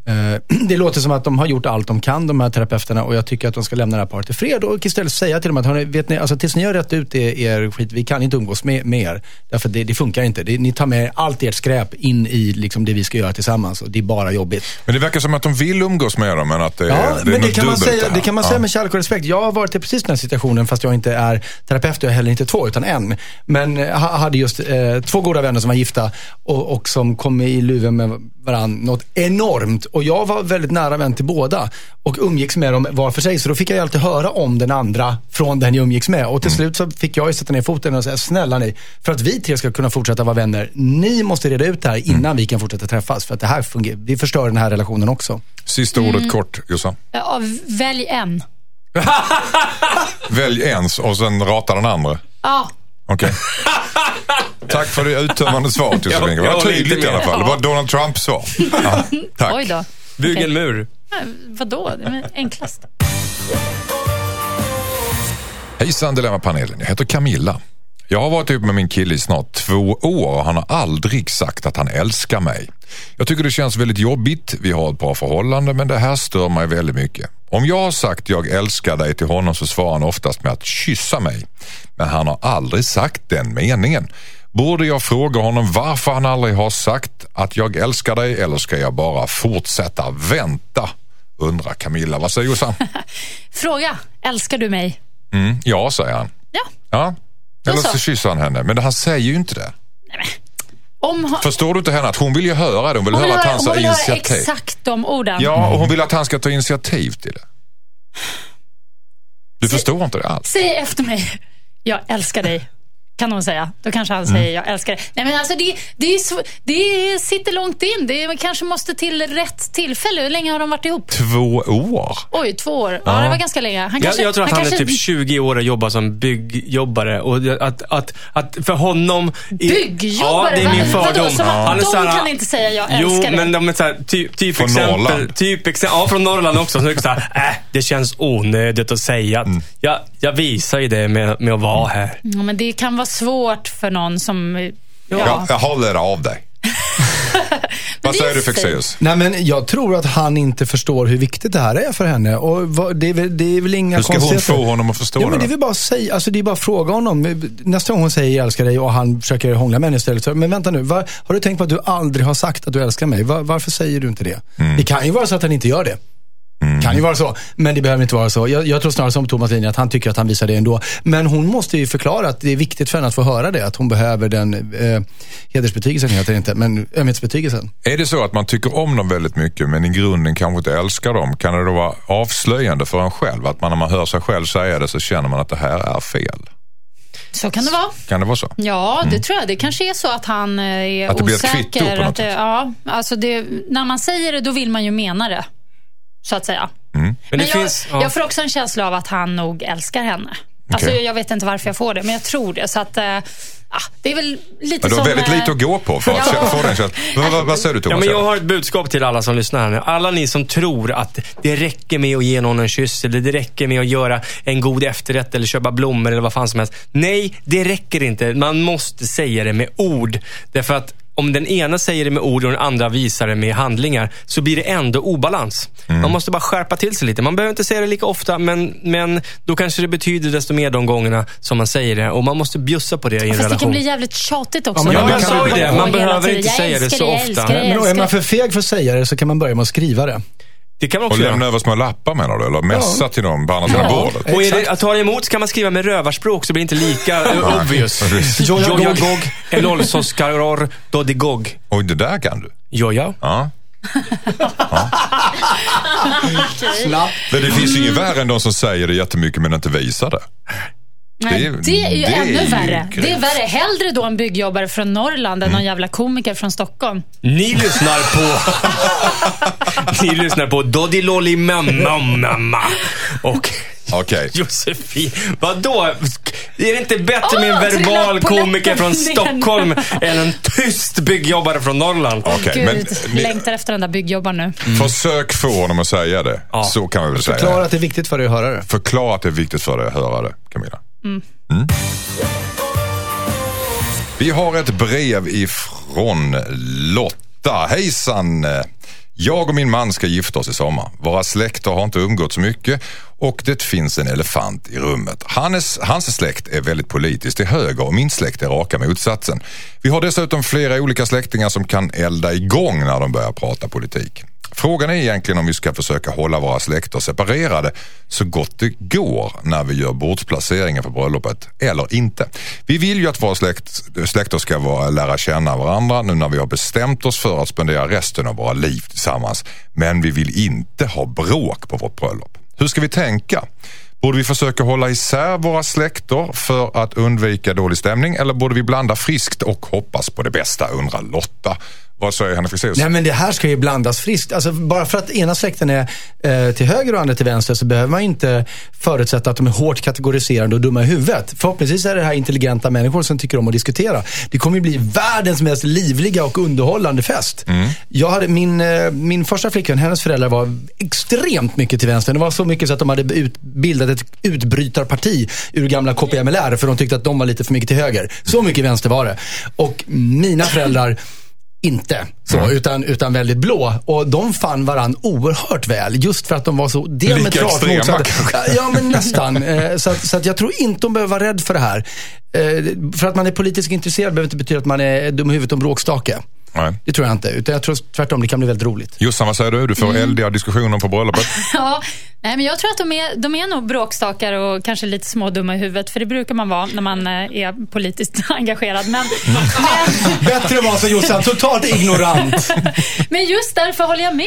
Speaker 3: Eh, Det låter som att de har gjort allt de kan, de här terapeuterna, och jag tycker att de ska lämna det här paret i fred och istället säga till dem att, hörni, vet ni, alltså, tills ni har rätt ut er, er skit, vi kan inte umgås med, med er. Därför det, det funkar inte. Det, ni tar med allt ert skräp in i liksom, det vi ska göra tillsammans och det är bara jobbigt.
Speaker 2: Men det verkar som att de vill umgås med dem men att det,
Speaker 3: Ja,
Speaker 2: är, det är
Speaker 3: men det
Speaker 2: något
Speaker 3: kan, man säga,
Speaker 2: här.
Speaker 3: det kan man säga
Speaker 2: Ja.
Speaker 3: med kärlek och respekt. Jag har varit i precis den här situationen fast jag inte är terapeut och jag är heller inte två utan en. Men eh, ha- hade just eh, två goda vänner som var gifta och, och som kom i luven med varandra något enormt. Och jag var väldigt nära vän till båda och umgicks med dem var för sig. Så då fick jag alltid höra om den andra från den jag umgicks med. Och till slut så fick jag ju sätta ner foten och säga, snälla ni, för att vi tre ska kunna fortsätta vara vänner, ni måste reda ut det här innan vi kan fortsätta träffas. För att det här fungerar, vi förstör den här relationen också.
Speaker 2: Sista ordet kort Jossan.
Speaker 4: Ja, välj en.
Speaker 2: Välj en och sen rata den andra.
Speaker 4: Ja,
Speaker 2: Okej. Tack för det uttömmande svaret Josefin. Det
Speaker 5: Jag-
Speaker 2: var tydligt i alla fall. Det var Donald Trumps svar. Ja, tack.
Speaker 4: oj då.
Speaker 5: Bygg en mur.
Speaker 4: Ja, Vadå? Det är väl enklast.
Speaker 2: Hejsan Dilemmapanelen, jag heter Camilla. Jag har varit ihop med min kille i snart två år och han har aldrig sagt att han älskar mig. Jag tycker det känns väldigt jobbigt, vi har ett bra förhållande men det här stör mig väldigt mycket. Om jag har sagt jag älskar dig till honom så svarar han oftast med att kyssa mig. Men han har aldrig sagt den meningen. Borde jag fråga honom varför han aldrig har sagt att jag älskar dig eller ska jag bara fortsätta vänta? Undrar Camilla. Vad säger Jossan?
Speaker 4: Fråga, älskar du mig?
Speaker 2: Mm, ja, säger han.
Speaker 4: Ja.
Speaker 2: Ja. Eller
Speaker 4: så.
Speaker 2: kysser han henne. Men han säger ju inte det.
Speaker 4: Om ha-
Speaker 2: Förstår du inte henne att hon vill ju höra det? Hon vill
Speaker 4: hon vill
Speaker 2: höra att han tar
Speaker 4: höra
Speaker 2: initiativ.
Speaker 4: exakt de orden.
Speaker 2: Ja, och hon vill att han ska ta initiativ till det. Du förstår inte det alls.
Speaker 4: Säg efter mig, jag älskar dig. Kan hon säga. Då kanske han
Speaker 2: Mm.
Speaker 4: säger, jag älskar dig. Nej, men alltså det, det, är sv- det sitter långt in. Det kanske måste till rätt tillfälle. Hur länge har de varit ihop?
Speaker 2: Två år.
Speaker 4: Oj, två år. Ja, det var ganska länge. Han
Speaker 5: Jag,
Speaker 4: kanske,
Speaker 5: jag tror att han,
Speaker 4: kanske,
Speaker 5: är typ 20 år och jobbar som byggjobbare. Och det- att, att, att för honom... i-
Speaker 4: Byggjobbare?
Speaker 5: Ja, det är min
Speaker 4: Vad- vadå,
Speaker 5: fördom.
Speaker 4: som att
Speaker 5: Han är
Speaker 4: de
Speaker 5: här-
Speaker 4: kan inte säga jag
Speaker 5: Jo,
Speaker 4: älskar dig?
Speaker 5: men de är så här, typ, typ
Speaker 2: Från
Speaker 5: exempel.
Speaker 2: Norrland.
Speaker 5: Typ exe- ja, från Norrland också. Så är det så här, äh, det känns onödigt att säga att
Speaker 2: Mm.
Speaker 5: jag, jag visar ju det med, med att vara här.
Speaker 4: Ja, men det kan vara svårt för någon som... Ja.
Speaker 2: Ja, jag håller av dig. Vad
Speaker 4: det
Speaker 2: säger du. Fexeus?
Speaker 3: Nej, men jag tror att han inte förstår hur viktigt det här är för henne. Och vad, det, är väl, det är väl inga
Speaker 2: Hur ska hon få honom att förstå
Speaker 3: Ja, men det är
Speaker 2: det?
Speaker 3: väl bara att säga, alltså det är bara att fråga honom. Nästa gång hon säger jag älskar dig och han försöker hångla med henne istället. Så, men vänta nu, var, har du tänkt på att du aldrig har sagt att du älskar mig? Var, varför säger du inte det?
Speaker 2: Mm.
Speaker 3: Det kan ju vara så att han inte gör det. Kan ju vara så, men det behöver inte vara så. Jag, jag tror snarare som Thomas linje att han tycker att han visar det ändå. Men hon måste ju förklara att det är viktigt för henne att få höra det. Att hon behöver den eh, hedersbetygelsen, heter det inte, men ömhetsbetygelsen.
Speaker 2: Är det så att man tycker om dem väldigt mycket men i grunden kanske inte älskar dem? Kan det då vara avslöjande för en själv? Att man när man hör sig själv säga det så känner man att det här är fel?
Speaker 4: Så kan det vara.
Speaker 2: Kan det vara så?
Speaker 4: Ja, det tror jag. Det kanske är så att han eh, är
Speaker 2: Mm. Att det blir ett
Speaker 4: osäker.
Speaker 2: kvitto på något
Speaker 4: att det,
Speaker 2: sätt.
Speaker 4: ja, alltså det, när man säger det, då vill man ju mena det. Så att säga.
Speaker 5: Men det
Speaker 4: Men jag,
Speaker 5: finns... ja.
Speaker 4: jag får också en känsla av att han nog älskar henne. Alltså,
Speaker 2: Okej.
Speaker 4: jag vet inte varför jag får det, men jag tror det. Så att, ah, det är väl lite
Speaker 2: Men du har
Speaker 4: som...
Speaker 2: väldigt
Speaker 4: eh,
Speaker 2: lite att gå på för att
Speaker 4: Ja.
Speaker 2: få den känslan. Vad, vad, vad säger du
Speaker 5: Ja,
Speaker 2: Thomas?
Speaker 5: men jag har ett budskap till alla som lyssnar här nu. Alla ni som tror att det räcker med att ge någon en kyss eller det räcker med att göra en god efterrätt eller köpa blommor eller vad fan som helst. Nej, det räcker inte. Man måste säga det med ord. Därför att om den ena säger det med ord och den andra visar det med handlingar så blir det ändå obalans.
Speaker 2: Mm.
Speaker 5: Man måste bara skärpa till sig lite. Man behöver inte säga det lika ofta men, men då kanske det betyder desto mer de gångerna som man säger det. Och man måste bjussa på det i en
Speaker 4: Fast det
Speaker 5: relation.
Speaker 4: kan bli jävligt tjatigt också.
Speaker 3: Ja, men
Speaker 5: Ja,
Speaker 3: man
Speaker 5: jag sa ju det. Man behöver inte säga det så ofta.
Speaker 3: Men då är
Speaker 4: älskar
Speaker 3: man för feg för att säga det så kan man börja med att skriva det.
Speaker 5: Det kan man
Speaker 2: Och
Speaker 5: också göra.
Speaker 2: lämna över små lappar menar du? Eller messa till dem på andra sidan
Speaker 3: Ja.
Speaker 2: bordet?
Speaker 5: Och är det, att ta emot så kan man skriva med rövarspråk så blir det inte lika obvious.
Speaker 3: Jojagog.
Speaker 5: Elolsoskaror, dodigog.
Speaker 2: Oj, det där kan du.
Speaker 5: Joja.
Speaker 2: Ja.
Speaker 3: Snabbt.
Speaker 2: Men det finns ju inget värre än de som säger det jättemycket men inte visar det.
Speaker 4: Nej,
Speaker 2: Det är-
Speaker 4: det är ju
Speaker 2: det är
Speaker 4: ännu
Speaker 2: ju
Speaker 4: värre.
Speaker 2: grymt.
Speaker 4: Det är värre. Hellre då en byggjobbare från Norrland än någon jävla komiker från Stockholm.
Speaker 5: Ni lyssnar på... Ni lyssnar på Dodilolli mamma mamma. Och
Speaker 2: Okej.
Speaker 5: Josefin. Vadå? Är det inte bättre med en verbal komiker från. Stockholm än en tyst byggjobbare från Norrland?
Speaker 2: Okej,
Speaker 4: Gud,
Speaker 2: men ni-
Speaker 4: längtar efter den där byggjobbaren nu.
Speaker 2: Försök få honom att säga det.
Speaker 5: Ja.
Speaker 2: Så kan vi väl säga.
Speaker 3: Förklara att det är viktigt för dig att höra det.
Speaker 2: Förklara att det är viktigt för dig att höra det, Camilla. Mm. mm. Vi har ett brev ifrån Lotta. Hejsan! Jag och min man ska gifta oss i sommar. Våra släkter har inte umgåtts mycket och det finns en elefant i rummet. Hans, hans släkt är väldigt politiskt till höger och min släkt är raka motsatsen. Vi har dessutom flera olika släktingar som kan elda igång när de börjar prata politik. Frågan är egentligen om vi ska försöka hålla våra släkter separerade så gott det går när vi gör bordsplaceringen för bröllopet eller inte. Vi vill ju att våra släkt, släkter ska vara, lära känna varandra nu när vi har bestämt oss för att spendera resten av våra liv tillsammans. Men vi vill inte ha bråk på vårt bröllop. Hur ska vi tänka? Borde vi försöka hålla isär våra släkter för att undvika dålig stämning eller borde vi blanda friskt och hoppas på det bästa undrar Lotta. Vad säger Henrik Fexeus?
Speaker 3: Nej men det här ska ju blandas friskt. Alltså, bara för att ena släkten är eh, till höger och andra till vänster så behöver man inte förutsätta att de är hårt kategoriserande och dumma i huvudet. Förhoppningsvis är det här intelligenta människor som tycker om att diskutera. Det kommer ju bli världens mest livliga och underhållande fest. Jag hade, min, eh, min första flickvän, hennes föräldrar var extremt mycket till vänster. Det var så mycket så att de hade ut, bildat ett utbrytarparti ur gamla KPMLR för de tyckte att de var lite för mycket till höger. Så mycket vänster var det. Och mina föräldrar inte så, utan, utan väldigt blå. Och de fann varann oerhört väl, just för att de var så diametralt
Speaker 2: extrema,
Speaker 3: motsatta. Ja, men nästan. Eh, Så, att, så att jag tror inte de behöver vara rädd för det här. Eh, För att man är politiskt intresserad behöver inte betyda att man är dum i huvudet och bråkstake.
Speaker 2: Nej.
Speaker 3: Det tror jag inte. Utan jag tror tvärtom, det kan bli väldigt roligt.
Speaker 2: Jossan, vad säger du? Du får
Speaker 4: Mm.
Speaker 2: eldiga diskussioner på bröllopet.
Speaker 4: Ja, nej, men jag tror att de är, de är nog bråkstakar och kanske lite smådumma i huvudet. För det brukar man vara när man eh, är politiskt engagerad. Men, men,
Speaker 3: Bättre vara som Jossan, totalt ignorant.
Speaker 4: men just därför håller jag med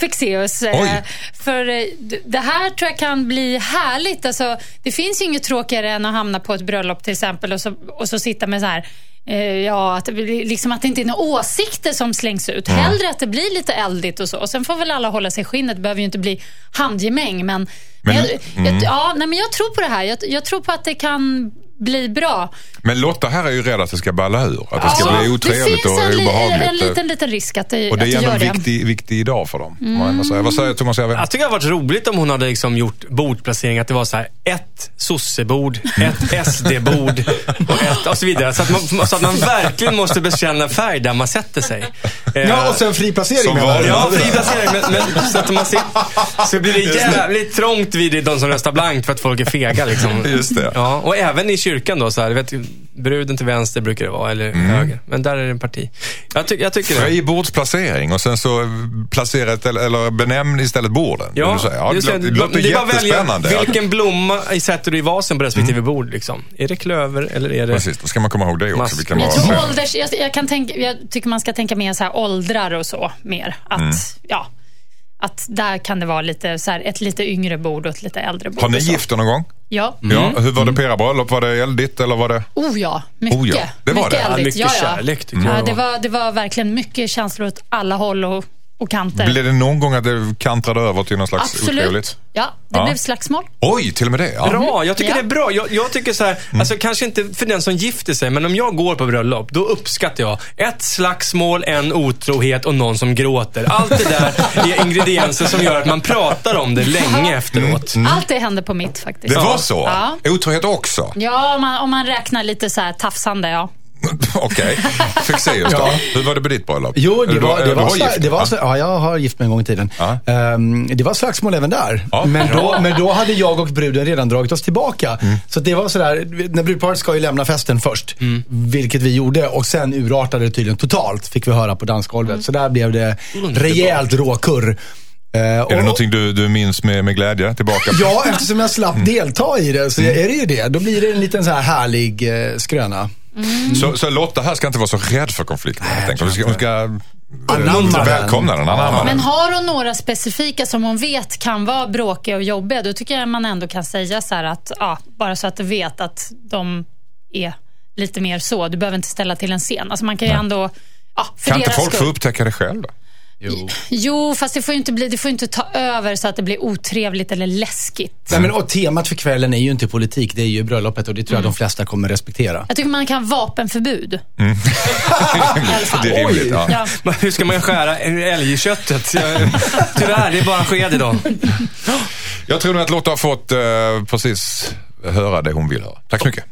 Speaker 4: Fexeus. eh,
Speaker 2: Oj.
Speaker 4: För eh, det här tror jag kan bli härligt. Alltså, det finns ju inget tråkigare än att hamna på ett bröllop till exempel och så, och så sitta med så här eh, Ja, att liksom att det inte är några åsikter som slängs ut. Hellre att det blir lite eldigt och så. Och sen får väl alla hålla sig i skinnet. Det behöver ju inte bli handgemäng. Men,
Speaker 2: Men-
Speaker 4: jag, jag, ja, nej, men jag tror på det här. Jag, jag tror på att det kan bli bra.
Speaker 2: Men Lotta här är ju rädd att det ska balla ur. Att det ska
Speaker 4: Ja,
Speaker 2: bli otrevligt
Speaker 4: det
Speaker 2: och
Speaker 4: finns en, li-
Speaker 2: obehagligt.
Speaker 4: en liten, liten risk att det,
Speaker 2: och det
Speaker 4: att det
Speaker 2: är ändå
Speaker 4: gör
Speaker 2: en
Speaker 4: det.
Speaker 2: viktig, viktig dag för dem. Vad säger, vad säger Thomas Järve?
Speaker 5: Jag tycker det hade varit roligt om hon hade liksom gjort bordplacering. Att det var så här ett sossebord, ett SD-bord och, ett, och så vidare. Så att, man, så att man verkligen måste bekänna färg där man sätter sig.
Speaker 3: Ja, och sen fri placering
Speaker 2: Som
Speaker 3: menar du?
Speaker 5: Ja, fri placering. Men, men, så att man ser, så blir det jävligt trångt vid de som röstar blankt för att folk är fega. Liksom.
Speaker 2: Just det.
Speaker 5: Ja, och även i kyrkan då. Så här, vet, bruden till vänster brukar det vara, eller höger. Men där är det en parti. Jag, ty, jag tycker det.
Speaker 2: Fri bordsplacering och sen så placera ett, eller benämn istället borden.
Speaker 5: Ja,
Speaker 2: du säga. ja, det,
Speaker 5: det,
Speaker 2: låter- det
Speaker 5: det välja
Speaker 2: jättespännande. Ja,
Speaker 5: vilken blomma sätter du i vasen på respektive bord. Liksom. Är det klöver eller är det...
Speaker 2: Precis, då ska man komma ihåg det också. Vilken
Speaker 4: jag, tror ålders, jag, jag, kan tänka, jag tycker man ska tänka mer så här åldrar och så. mer. Att,
Speaker 2: Mm.
Speaker 4: ja, att där kan det vara lite, så här, ett lite yngre bord och ett lite äldre bord.
Speaker 2: Har ni gift någon gång?
Speaker 4: Ja.
Speaker 2: Ja, hur var det på era bröllop? Var det eldigt eller var det?
Speaker 4: Oh ja, mycket.
Speaker 2: Oh ja, det var
Speaker 4: mycket
Speaker 2: det.
Speaker 5: Ja,
Speaker 4: eldigt.
Speaker 5: mycket
Speaker 4: ja,
Speaker 5: kärlek tycker
Speaker 4: Ja,
Speaker 5: jag.
Speaker 4: det, var, det var verkligen mycket känslor åt alla håll och och kanter.
Speaker 2: Blev det någon gång att det kantrade över till någon slags
Speaker 4: Absolut.
Speaker 2: otrevligt?
Speaker 4: Ja, det
Speaker 2: Ja.
Speaker 4: blev slagsmål.
Speaker 2: Oj, till och med det? Ja.
Speaker 5: Bra, jag tycker
Speaker 4: Ja.
Speaker 5: det är bra. Jag, jag tycker så här, alltså kanske inte för den som gifter sig, men om jag går på bröllop, då uppskattar jag ett slagsmål, en otrohet och någon som gråter. Allt det där är ingredienser som gör att man pratar om det länge efteråt.
Speaker 4: Allt det hände på mitt faktiskt.
Speaker 2: Det var så?
Speaker 4: Ja.
Speaker 2: Otrohet också?
Speaker 4: Ja, om man, om man räknar lite så här tafsande, ja.
Speaker 2: Okej. Fexeus då?
Speaker 3: Ja.
Speaker 2: Hur var det på ditt bröllop?
Speaker 3: Jo, det var, det var, sla-
Speaker 2: gift?
Speaker 3: det var,
Speaker 2: Ja.
Speaker 3: ja, jag har gift mig en gång i tiden.
Speaker 2: Ja.
Speaker 3: Ehm, det var slagsmål även där.
Speaker 2: Ja,
Speaker 3: men, då, men då hade jag och bruden redan dragit oss tillbaka.
Speaker 2: Mm.
Speaker 3: Så det var sådär, när brudparet ska ju lämna festen först. Vilket vi gjorde och sen urartade det tydligen totalt, fick vi höra på dansgolvet. Så där blev det rejält råkurr. Eh,
Speaker 2: Är det någonting du, du minns med, med glädje tillbaka?
Speaker 3: Ja, eftersom jag slapp
Speaker 2: Mm.
Speaker 3: delta i det så är det ju det. Då blir det en liten så här härlig eh, skröna.
Speaker 2: Så, så Lotta här ska inte vara så rädd för konflikten helt enkelt. Hon ska, hon ska
Speaker 3: Anamma den.
Speaker 2: välkomna den, anamma
Speaker 4: Men har hon några specifika som hon vet kan vara bråkiga och jobbiga, då tycker jag man ändå kan säga så här att, ja, bara så att du vet att de är lite mer så. Du behöver inte ställa till en scen. Alltså man kan ju ändå, ja, för
Speaker 2: Kan inte folk få
Speaker 4: skull.
Speaker 2: upptäcka det själv då?
Speaker 4: Jo, fast det får ju inte, bli, det får inte ta över så att det blir otrevligt eller läskigt.
Speaker 3: Nej, men, och temat för kvällen är ju inte politik, det är ju bröllopet och det tror jag de flesta kommer respektera.
Speaker 4: Jag tycker man kan ha vapenförbud.
Speaker 2: det är rimligt. Ja.
Speaker 4: Ja.
Speaker 5: Men Hur ska man skära älgköttet? Jag- Tyvärr, det är bara en sked idag.
Speaker 2: Jag tror nog att Lotta har fått eh, precis höra det hon vill höra. Tack så mycket.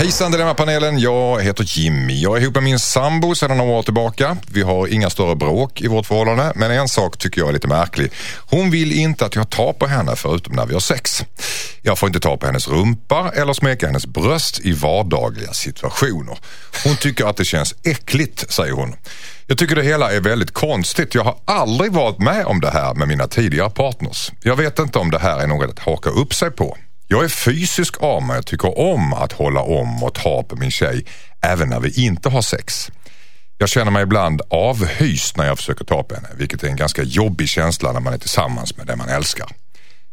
Speaker 2: Hejsan Dilemmapanelen, jag heter Jimmy. Jag är ihop med min sambo sedan några år tillbaka. Vi har inga större bråk i vårt förhållande, men en sak tycker jag är lite märklig. Hon vill inte att jag tar på henne förutom när vi har sex. Jag får inte ta på hennes rumpa eller smeka hennes bröst i vardagliga situationer. Hon tycker att det känns äckligt, säger hon. Jag tycker det hela är väldigt konstigt. Jag har aldrig varit med om det här med mina tidigare partners. Jag vet inte om det här är något att haka upp sig på. Jag är fysisk av mig och tycker om att hålla om och ta på min tjej även när vi inte har sex. Jag känner mig ibland avhyst när jag försöker ta på henne, vilket är en ganska jobbig känsla när man är tillsammans med den man älskar.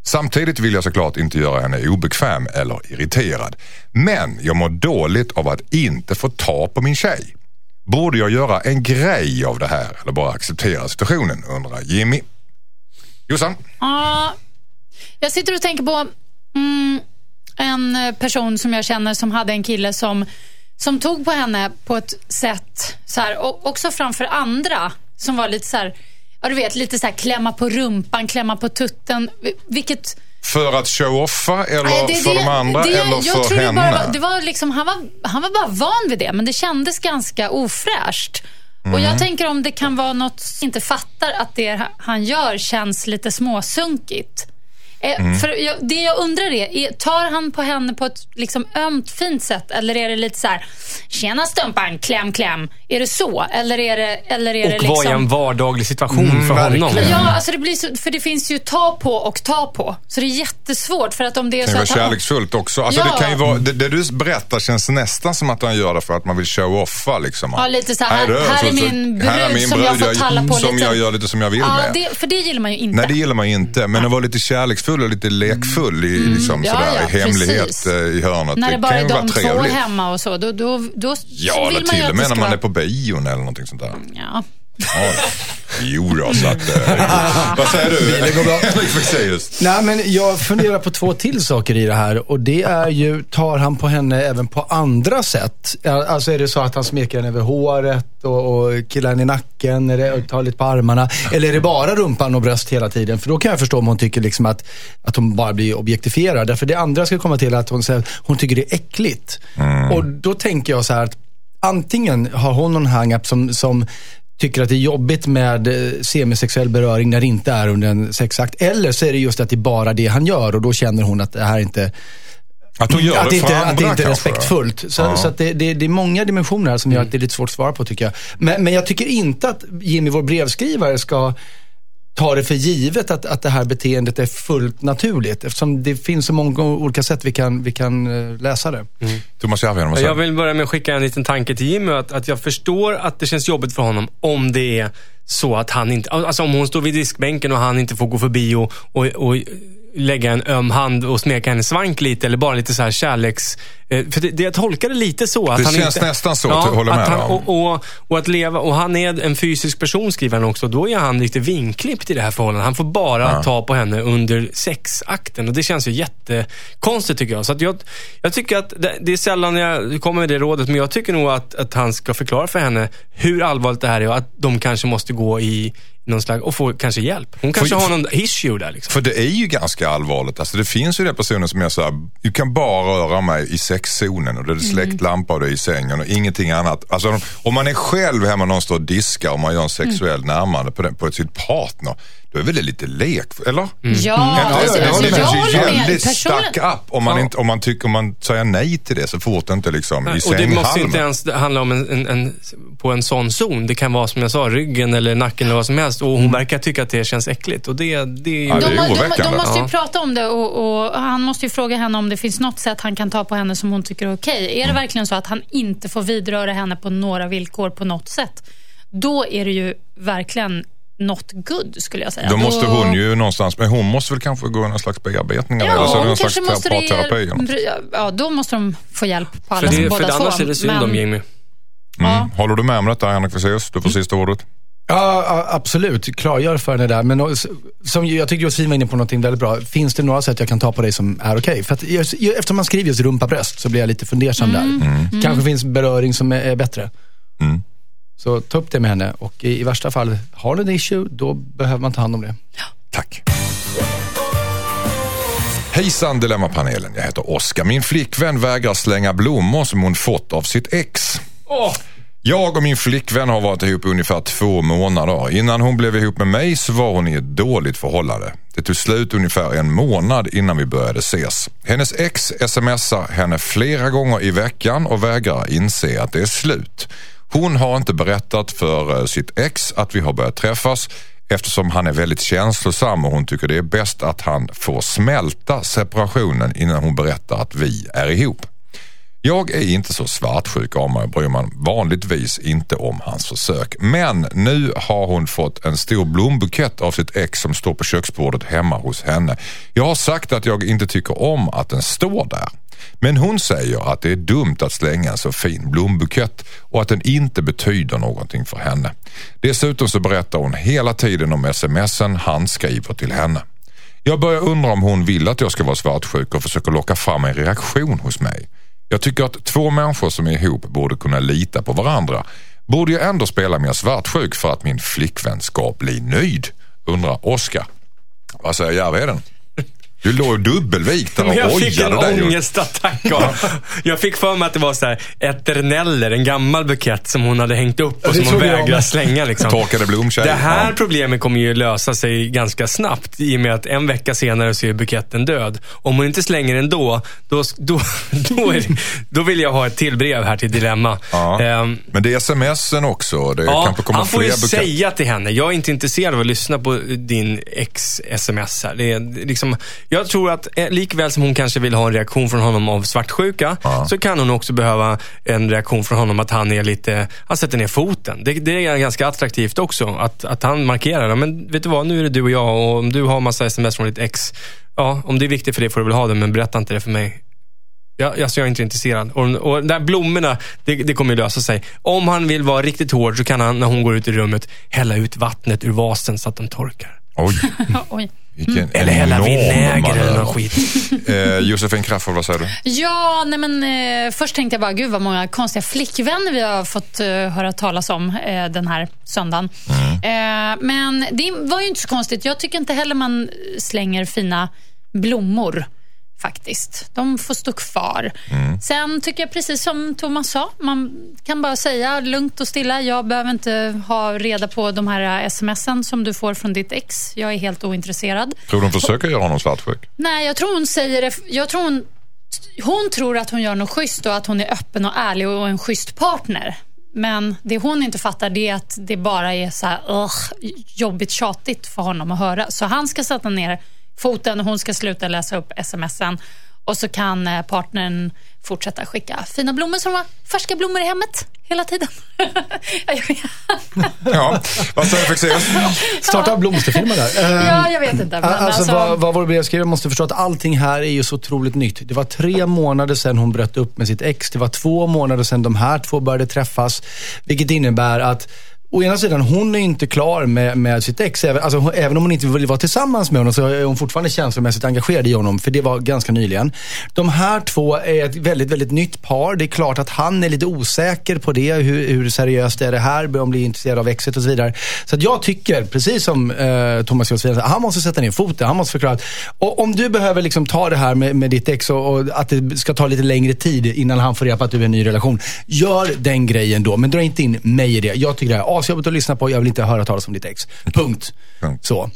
Speaker 2: Samtidigt vill jag såklart inte göra henne obekväm eller irriterad. Men jag mår dåligt av att inte få ta på min tjej. Borde jag göra en grej av det här eller bara acceptera situationen, undrar Jimmy. Jossan?
Speaker 4: Ja, jag sitter och tänker på mm, en person som jag känner som hade en kille som, som tog på henne på ett sätt, så här, och också framför andra, som var lite så här, ja du vet, lite så här klämma på rumpan, klämma på tutten, vilket
Speaker 2: För att show-offa eller
Speaker 4: Nej, det-
Speaker 2: för
Speaker 4: det-
Speaker 2: de andra
Speaker 4: det-
Speaker 2: eller för henne?
Speaker 4: Bara, det var liksom, han, var, han var bara van vid det, men det kändes ganska ofräscht. Och
Speaker 2: Mm.
Speaker 4: Jag tänker om det kan vara något som inte fattar att det han gör känns lite småsunkigt. Eh,
Speaker 2: Mm.
Speaker 4: För jag, det jag undrar är, är, tar han på henne på ett liksom ömt fint sätt eller är det lite så här, tjena stumpan, kläm kläm. Är det så? Eller är det, eller är det
Speaker 5: Och
Speaker 4: liksom...
Speaker 5: vad är en vardaglig situation för honom?
Speaker 3: verkligen.
Speaker 4: Ja, alltså det blir så, för det finns ju ta på och ta på. Så det är jättesvårt för att om det är
Speaker 2: Det
Speaker 4: så
Speaker 2: kan vara
Speaker 4: han-
Speaker 2: kärleksfullt också. Alltså
Speaker 4: Ja.
Speaker 2: det, kan ju vara, det, det du berättar känns nästan som att han gör det för att man vill show-offa. Liksom.
Speaker 4: Ja, lite så här, här är
Speaker 2: så- så-
Speaker 4: min
Speaker 2: här är
Speaker 4: brud
Speaker 2: min
Speaker 4: som jag
Speaker 2: brud,
Speaker 4: får talla på
Speaker 2: Som
Speaker 4: lite.
Speaker 2: jag gör lite som jag vill
Speaker 4: Ja,
Speaker 2: med.
Speaker 4: det, för det gillar man ju inte.
Speaker 2: Nej, det gillar man ju inte. Men att vara lite kärleksfull och lite lekfull i, liksom,
Speaker 4: Mm. Ja,
Speaker 2: sådär,
Speaker 4: ja,
Speaker 2: i hemlighet
Speaker 4: precis.
Speaker 2: eh, i hörnet.
Speaker 4: När det
Speaker 2: kan
Speaker 4: bara
Speaker 2: ju
Speaker 4: är de två
Speaker 2: trevligt.
Speaker 4: hemma och så, då, då, då
Speaker 2: Ja,
Speaker 4: vill
Speaker 2: eller
Speaker 4: man ju
Speaker 2: till och
Speaker 4: det
Speaker 2: med när man är på bion eller någonting sånt där.
Speaker 4: Ja.
Speaker 2: Ja. Jo då, så att... Eh, vad säger du?
Speaker 3: Det går bra. Nej, men jag funderar på två till saker i det här. Och det är ju, tar han på henne även på andra sätt? Alltså är det så att han smeker henne över håret och, och killar henne i nacken är det, tar lite på armarna? Eller är det bara rumpan och bröst hela tiden? För då kan jag förstå om hon tycker liksom att, att hon bara blir objektifierad. Därför det andra ska komma till att hon säger att hon tycker det är äckligt. Och då tänker jag så här att antingen har hon någon hang-up som, som tycker att det är jobbigt med eh, semisexuell beröring när det inte är under en sexakt. Eller så är det just att det är bara det han gör och då känner hon att det här inte
Speaker 2: Att hon gör
Speaker 3: att
Speaker 2: det
Speaker 3: inte,
Speaker 2: för
Speaker 3: att det
Speaker 2: andra
Speaker 3: inte är respektfullt. Så,
Speaker 2: Ja.
Speaker 3: så det, det, det är många dimensioner här som gör att det är lite svårt att svara på tycker jag. Men, men jag tycker inte att Jimmy, vår brevskrivare, ska ta det för givet att, att det här beteendet är fullt naturligt. Eftersom det finns så många olika sätt vi kan, vi kan eh, läsa det.
Speaker 2: Thomas Järvheden, vad
Speaker 5: Jag
Speaker 2: säger
Speaker 5: vill börja med att skicka en liten tanke till Jimmy. Att, att jag förstår att det känns jobbigt för honom om det är så att han inte... Alltså om hon står vid diskbänken och han inte får gå förbi och, och, och lägga en öm hand och smeka hennes svank lite eller bara lite så här kärleks... eh, För det, det, jag tolkar det lite så. Att
Speaker 2: Det
Speaker 5: han
Speaker 2: känns
Speaker 5: inte,
Speaker 2: nästan så, jag håller med
Speaker 5: han, och, och, och att leva, och han är en fysisk person skriver han också. Då är han lite vinklippt i det här förhållandet. Han får bara ta på henne under sexakten och det känns ju jättekonstigt tycker jag. Så att jag, jag tycker att det, det är sällan jag kommer med det rådet, men jag tycker nog att, att han ska förklara för henne hur allvarligt det här är och att de kanske måste gå i någon slags, och få kanske hjälp. Hon kanske
Speaker 2: För-
Speaker 5: har någon issue där liksom.
Speaker 2: För det är ju ganska allvarligt. Alltså det finns ju det personer som är så här, du kan bara röra mig i sexzonen och det är släckt lampa och det är i sängen och ingenting annat. Alltså om man är själv hemma någon står och diskar och man gör en sexuell närmande på, den, på sitt partner, då är väl det lite lek, eller?
Speaker 4: Ja,
Speaker 2: Inte-
Speaker 4: alltså,
Speaker 2: det
Speaker 4: alltså,
Speaker 2: kanske
Speaker 4: håller med.
Speaker 2: väldigt stuck up om man, inte, om man tycker om man säger nej till det så fort det inte liksom i
Speaker 5: och det måste inte ens handla om en, en, en, på en sån zon. Det kan vara som jag sa, ryggen eller nacken eller vad som helst. Och hon verkar tycka att det känns äckligt. Och det, det är ju...
Speaker 2: Ja, det är
Speaker 4: De, de, de måste ju
Speaker 5: Ja.
Speaker 4: prata om det och, och han måste ju fråga henne om det finns något sätt han kan ta på henne som hon tycker är okej. Är det verkligen så att han inte får vidröra henne på några villkor på något sätt, då är det ju verkligen not good skulle jag säga.
Speaker 2: Då måste
Speaker 4: Då-
Speaker 2: hon ju någonstans, men hon måste väl kanske gå någon slags bearbetning eller
Speaker 4: Ja,
Speaker 2: så är det någon slags
Speaker 4: kanske måste
Speaker 2: parterapi. eller något.
Speaker 4: det, ja, då måste de få hjälp på
Speaker 5: För,
Speaker 4: alla
Speaker 5: det,
Speaker 4: båda
Speaker 5: för
Speaker 4: två.
Speaker 5: annars är det synd om Jamie.
Speaker 2: Mm. Håller du med om detta Henrik Fexeus? Du får sista ordet.
Speaker 3: Ja, absolut. Klargör för henne där. Men som jag tycker Josefin var inne på någonting väldigt bra. Finns det några sätt jag kan ta på dig som är okej? För att just- eftersom man skriver just rumpa bröst så blir jag lite fundersam där. Kanske finns beröring som är, är bättre.
Speaker 2: Mm.
Speaker 3: Så ta upp det med henne och i, i värsta fall, har du en issue, då behöver man ta hand om det.
Speaker 2: Tack. Hejsan Dilemmapanelen, jag heter Oskar. Min flickvän vägrar slänga blommor som hon fått av sitt ex. Jag och min flickvän har varit ihop ungefär två månader. Innan hon blev ihop med mig så var hon i ett dåligt förhållande. Det tog slut ungefär en månad innan vi började ses. Hennes ex smsar henne flera gånger i veckan och vägrar inse att det är slut. Hon har inte berättat för eh, sitt ex att vi har börjat träffas eftersom han är väldigt känslosam och hon tycker det är bäst att han får smälta separationen innan hon berättar att vi är ihop. Jag är inte så svartsjuk av mig och bryr man vanligtvis inte om hans försök. Men nu har hon fått en stor blombukett av sitt ex som står på köksbordet hemma hos henne. Jag har sagt att jag inte tycker om att den står där. Men hon säger att det är dumt att slänga en så fin blombukett och att den inte betyder någonting för henne. Dessutom så berättar hon hela tiden om smsen han skriver till henne. Jag börjar undra om hon vill att jag ska vara svartsjuk och försöker locka fram en reaktion hos mig. Jag tycker att två människor som är ihop borde kunna lita på varandra. Borde jag ändå spela mer svartsjuk för att min flickvän ska bli nöjd? Undrar Oskar. Vad säger Järvheden? Du låg dubbelvikt där
Speaker 5: Men jag
Speaker 2: och
Speaker 5: fick en
Speaker 2: ojade dig.
Speaker 5: ångestattack av. Jag fick för mig att det var så här eterneller, en gammal bukett som hon hade hängt upp och
Speaker 3: det
Speaker 5: som hon
Speaker 3: jag
Speaker 5: vägrade slänga. Liksom.
Speaker 2: Torkade blomtjej.
Speaker 5: Det här
Speaker 2: Ja.
Speaker 5: problemet kommer ju lösa sig ganska snabbt i och med att en vecka senare så är buketten död. Om hon inte slänger den då, då, då, då, är, då vill jag ha ett till brev här till Dilemma.
Speaker 2: Ja.
Speaker 5: Ehm,
Speaker 2: Men det är smsen också. Det
Speaker 5: Ja,
Speaker 2: kanske kommer
Speaker 5: han får
Speaker 2: fler
Speaker 5: ju
Speaker 2: buketter.
Speaker 5: säga till henne, jag är inte intresserad av att lyssna på din ex-sms här. Det är liksom, jag tror att eh, likväl som hon kanske vill ha en reaktion från honom av svartsjuka, så kan hon också behöva en reaktion från honom att han är lite, han sätter ner foten. Det, det är ganska attraktivt också, att, att han markerar, men vet du vad, nu är det du och jag och om du har massa sms från ditt ex, ja, om det är viktigt för dig får du väl ha det, men berätta inte det för mig. Ja, alltså jag är inte intresserad. Och, och de där blommorna, det, det kommer ju lösa sig. Om han vill vara riktigt hård så kan han, när hon går ut i rummet, hälla ut vattnet ur vasen så att de torkar.
Speaker 2: Oj,
Speaker 4: Oj.
Speaker 2: Vilken
Speaker 5: Eller
Speaker 2: enorm
Speaker 5: vinäger eller någon skit.
Speaker 2: Eh, Josefin Crafoord, vad säger du?
Speaker 4: Ja, nej men, eh, först tänkte jag bara, gud vad många konstiga flickvänner vi har fått eh, höra talas om eh, den här söndagen. Eh, men det var ju inte så konstigt. Jag tycker inte heller man slänger fina blommor. Faktiskt. De får stå kvar. Sen tycker jag precis som Thomas sa, man kan bara säga lugnt och stilla, jag behöver inte ha reda på de här smsen som du får från ditt ex. Jag är helt ointresserad.
Speaker 2: Tror du de försöker göra honom svartsjuk?
Speaker 4: Nej, jag tror hon säger det. Jag tror hon, hon tror att hon gör något schysst och att hon är öppen och ärlig och en schysst partner. Men det hon inte fattar det är att det bara är så här, ugh, jobbigt tjatigt för honom att höra. Så han ska sätta ner foten och hon ska sluta läsa upp smsen. Och så kan eh, partnern fortsätta skicka fina blommor som har färska blommor i hemmet hela tiden.
Speaker 2: Ja, vad säger Fexeus?
Speaker 3: Starta blomsterfirma där.
Speaker 4: Ja, jag vet inte. Men
Speaker 3: Alltså,
Speaker 4: alltså,
Speaker 3: vad, vad vår brevskrivare måste förstå att allting här är ju så otroligt nytt. Det var tre månader sedan hon bröt upp med sitt ex. Det var två månader sedan de här två började träffas. Vilket innebär att Å ena sidan, hon är inte klar med, med sitt ex. Även, alltså, även om hon inte vill vara tillsammans med honom så är hon fortfarande känslomässigt engagerad i honom. För det var ganska nyligen. De här två är ett väldigt, väldigt nytt par. Det är klart att han är lite osäker på det. Hur, hur seriöst är det här? Börjar hon bli intresserad av exet och så vidare. Så att jag tycker, precis som eh, Thomas Josefin han måste sätta ner foten. Han måste förklara att och om du behöver liksom ta det här med, med ditt ex och, och att det ska ta lite längre tid innan han får reda på att du är i en ny relation. Gör den grejen då, men dra inte in mig i det. Jag tycker det är asjobbigt att lyssna på. Jag vill inte höra talas om ditt ex. Punkt.
Speaker 2: Punkt.
Speaker 3: Så.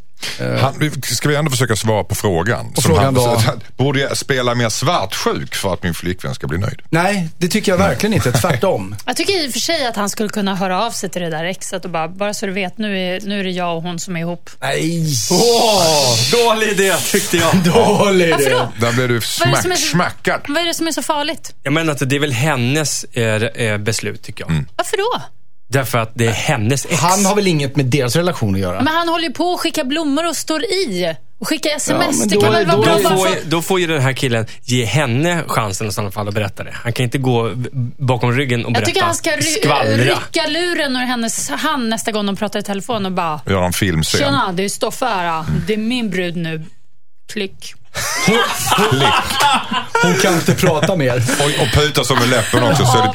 Speaker 2: Han, vi- ska vi ändå försöka svara på frågan?
Speaker 3: Och frågan
Speaker 2: han,
Speaker 3: var?
Speaker 2: Borde jag spela mer svartsjuk för att min flickvän ska bli nöjd?
Speaker 3: Nej, det tycker jag verkligen inte. Tvärtom.
Speaker 4: jag tycker i och för sig att han skulle kunna höra av sig till det där exet och bara, bara så du vet, nu är, nu är det jag och hon som är ihop.
Speaker 3: Nej.
Speaker 5: Åh, dålig idé tyckte jag.
Speaker 3: Dålig
Speaker 4: Varför
Speaker 3: idé.
Speaker 4: då?
Speaker 2: Där blev du smack,
Speaker 4: är
Speaker 2: smackad.
Speaker 4: Vad är det som är så farligt?
Speaker 5: Jag menar att det är väl hennes eh, eh, beslut tycker jag.
Speaker 4: Varför då?
Speaker 5: Därför att det är hennes ex.
Speaker 3: Han har väl inget med deras relation att göra?
Speaker 4: Men han håller ju på att skicka blommor och står i. Och skicka sms.
Speaker 3: men
Speaker 4: det
Speaker 3: då
Speaker 4: kan väl vara
Speaker 3: då
Speaker 4: bra
Speaker 5: Då får, ju- då får ju den här killen ge henne chansen i sådana fall att berätta det. Han kan inte gå bakom ryggen och
Speaker 4: Jag
Speaker 5: berätta.
Speaker 4: tycker han ska ry- rycka luren ur hennes hand nästa gång de pratar i telefon och bara
Speaker 2: Göra en filmscen.
Speaker 4: Tjena, det är Stoffe här. Det är min brud nu. Klick.
Speaker 3: Hon kan inte prata mer.
Speaker 2: Och, och puta som med läppen också så är det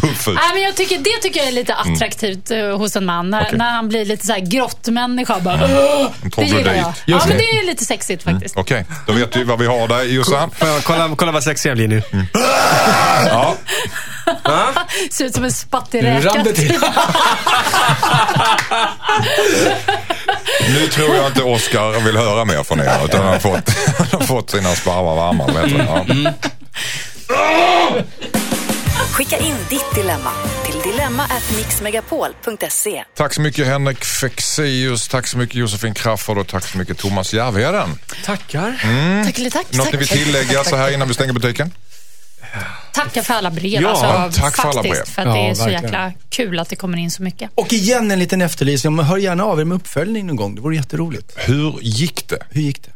Speaker 2: tuff ut.
Speaker 4: Nej, men jag tycker, det tycker jag är lite attraktivt eh, hos en man. När,
Speaker 2: Mm. Okej.
Speaker 4: när han blir lite så här grottmänniska. Bara!
Speaker 2: En
Speaker 4: det gillar jag. Ja,
Speaker 3: Just
Speaker 4: men
Speaker 3: det.
Speaker 4: det är lite sexigt faktiskt.
Speaker 2: Okej, då vet vi vad vi har där Jossan.
Speaker 5: Kolla, kolla vad sexig jag blir nu.
Speaker 2: Ja,
Speaker 4: Ser ut som en
Speaker 3: det till.
Speaker 2: nu tror jag inte Oscar vill höra mer från er utan han har fått, fått sina sparvar varma. Vet du. Ja.
Speaker 1: Skicka in ditt dilemma till dilemma@mixmegapol.se.
Speaker 2: Tack så mycket Henrik Fexeus, tack så mycket Josefin Crafoord och tack så mycket Thomas Järvheden.
Speaker 5: Tackar.
Speaker 4: Tack, eller tack.
Speaker 2: Något
Speaker 4: tack.
Speaker 2: ni vill tillägga så här innan vi stänger butiken?
Speaker 4: Tacka för alla brev.
Speaker 5: Ja,
Speaker 4: alltså,
Speaker 2: tack för alla
Speaker 4: faktiskt,
Speaker 2: brev.
Speaker 4: För att det
Speaker 3: Ja,
Speaker 4: är så
Speaker 3: verkligen.
Speaker 4: jäkla kul att det kommer in så mycket.
Speaker 3: Och igen en liten efterlysning. Hör gärna av er med uppföljning någon gång. Det vore jätteroligt.
Speaker 2: Hur gick det?
Speaker 3: Hur gick det?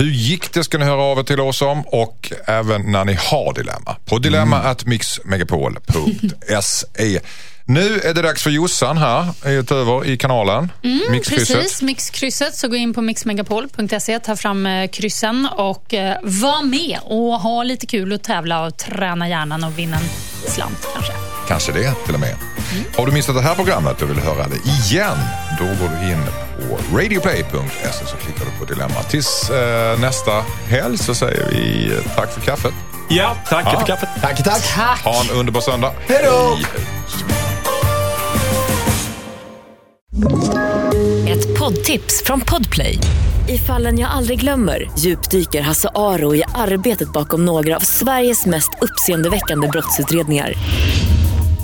Speaker 2: Hur gick det ska ni höra av er till oss om och även när ni har dilemma på dilemma@mixmegapol.se. Nu är det dags för Jossan här utöver i kanalen. Mixkrysset.
Speaker 4: Mm, Precis, mixkrysset. Så gå in på mixmegapol.se, ta fram eh, kryssen och eh, var med och ha lite kul och tävla och träna hjärnan och vinna en slant kanske.
Speaker 2: Kanske det till och med. Har du missat det här programmet och vill höra det igen, då går du in på radioplay.se så klickar du på dilemma. Tills eh, nästa helg så säger vi eh, tack för kaffet.
Speaker 5: Ja, tack
Speaker 2: Ja.
Speaker 5: för kaffet.
Speaker 3: Tack, tack.
Speaker 4: Tack!
Speaker 2: Ha en underbar söndag.
Speaker 3: Hej då!
Speaker 1: Ett poddtips från Podplay. I fallen jag aldrig glömmer djupdyker Hasse Aro i arbetet bakom några av Sveriges mest uppseendeväckande brottsutredningar.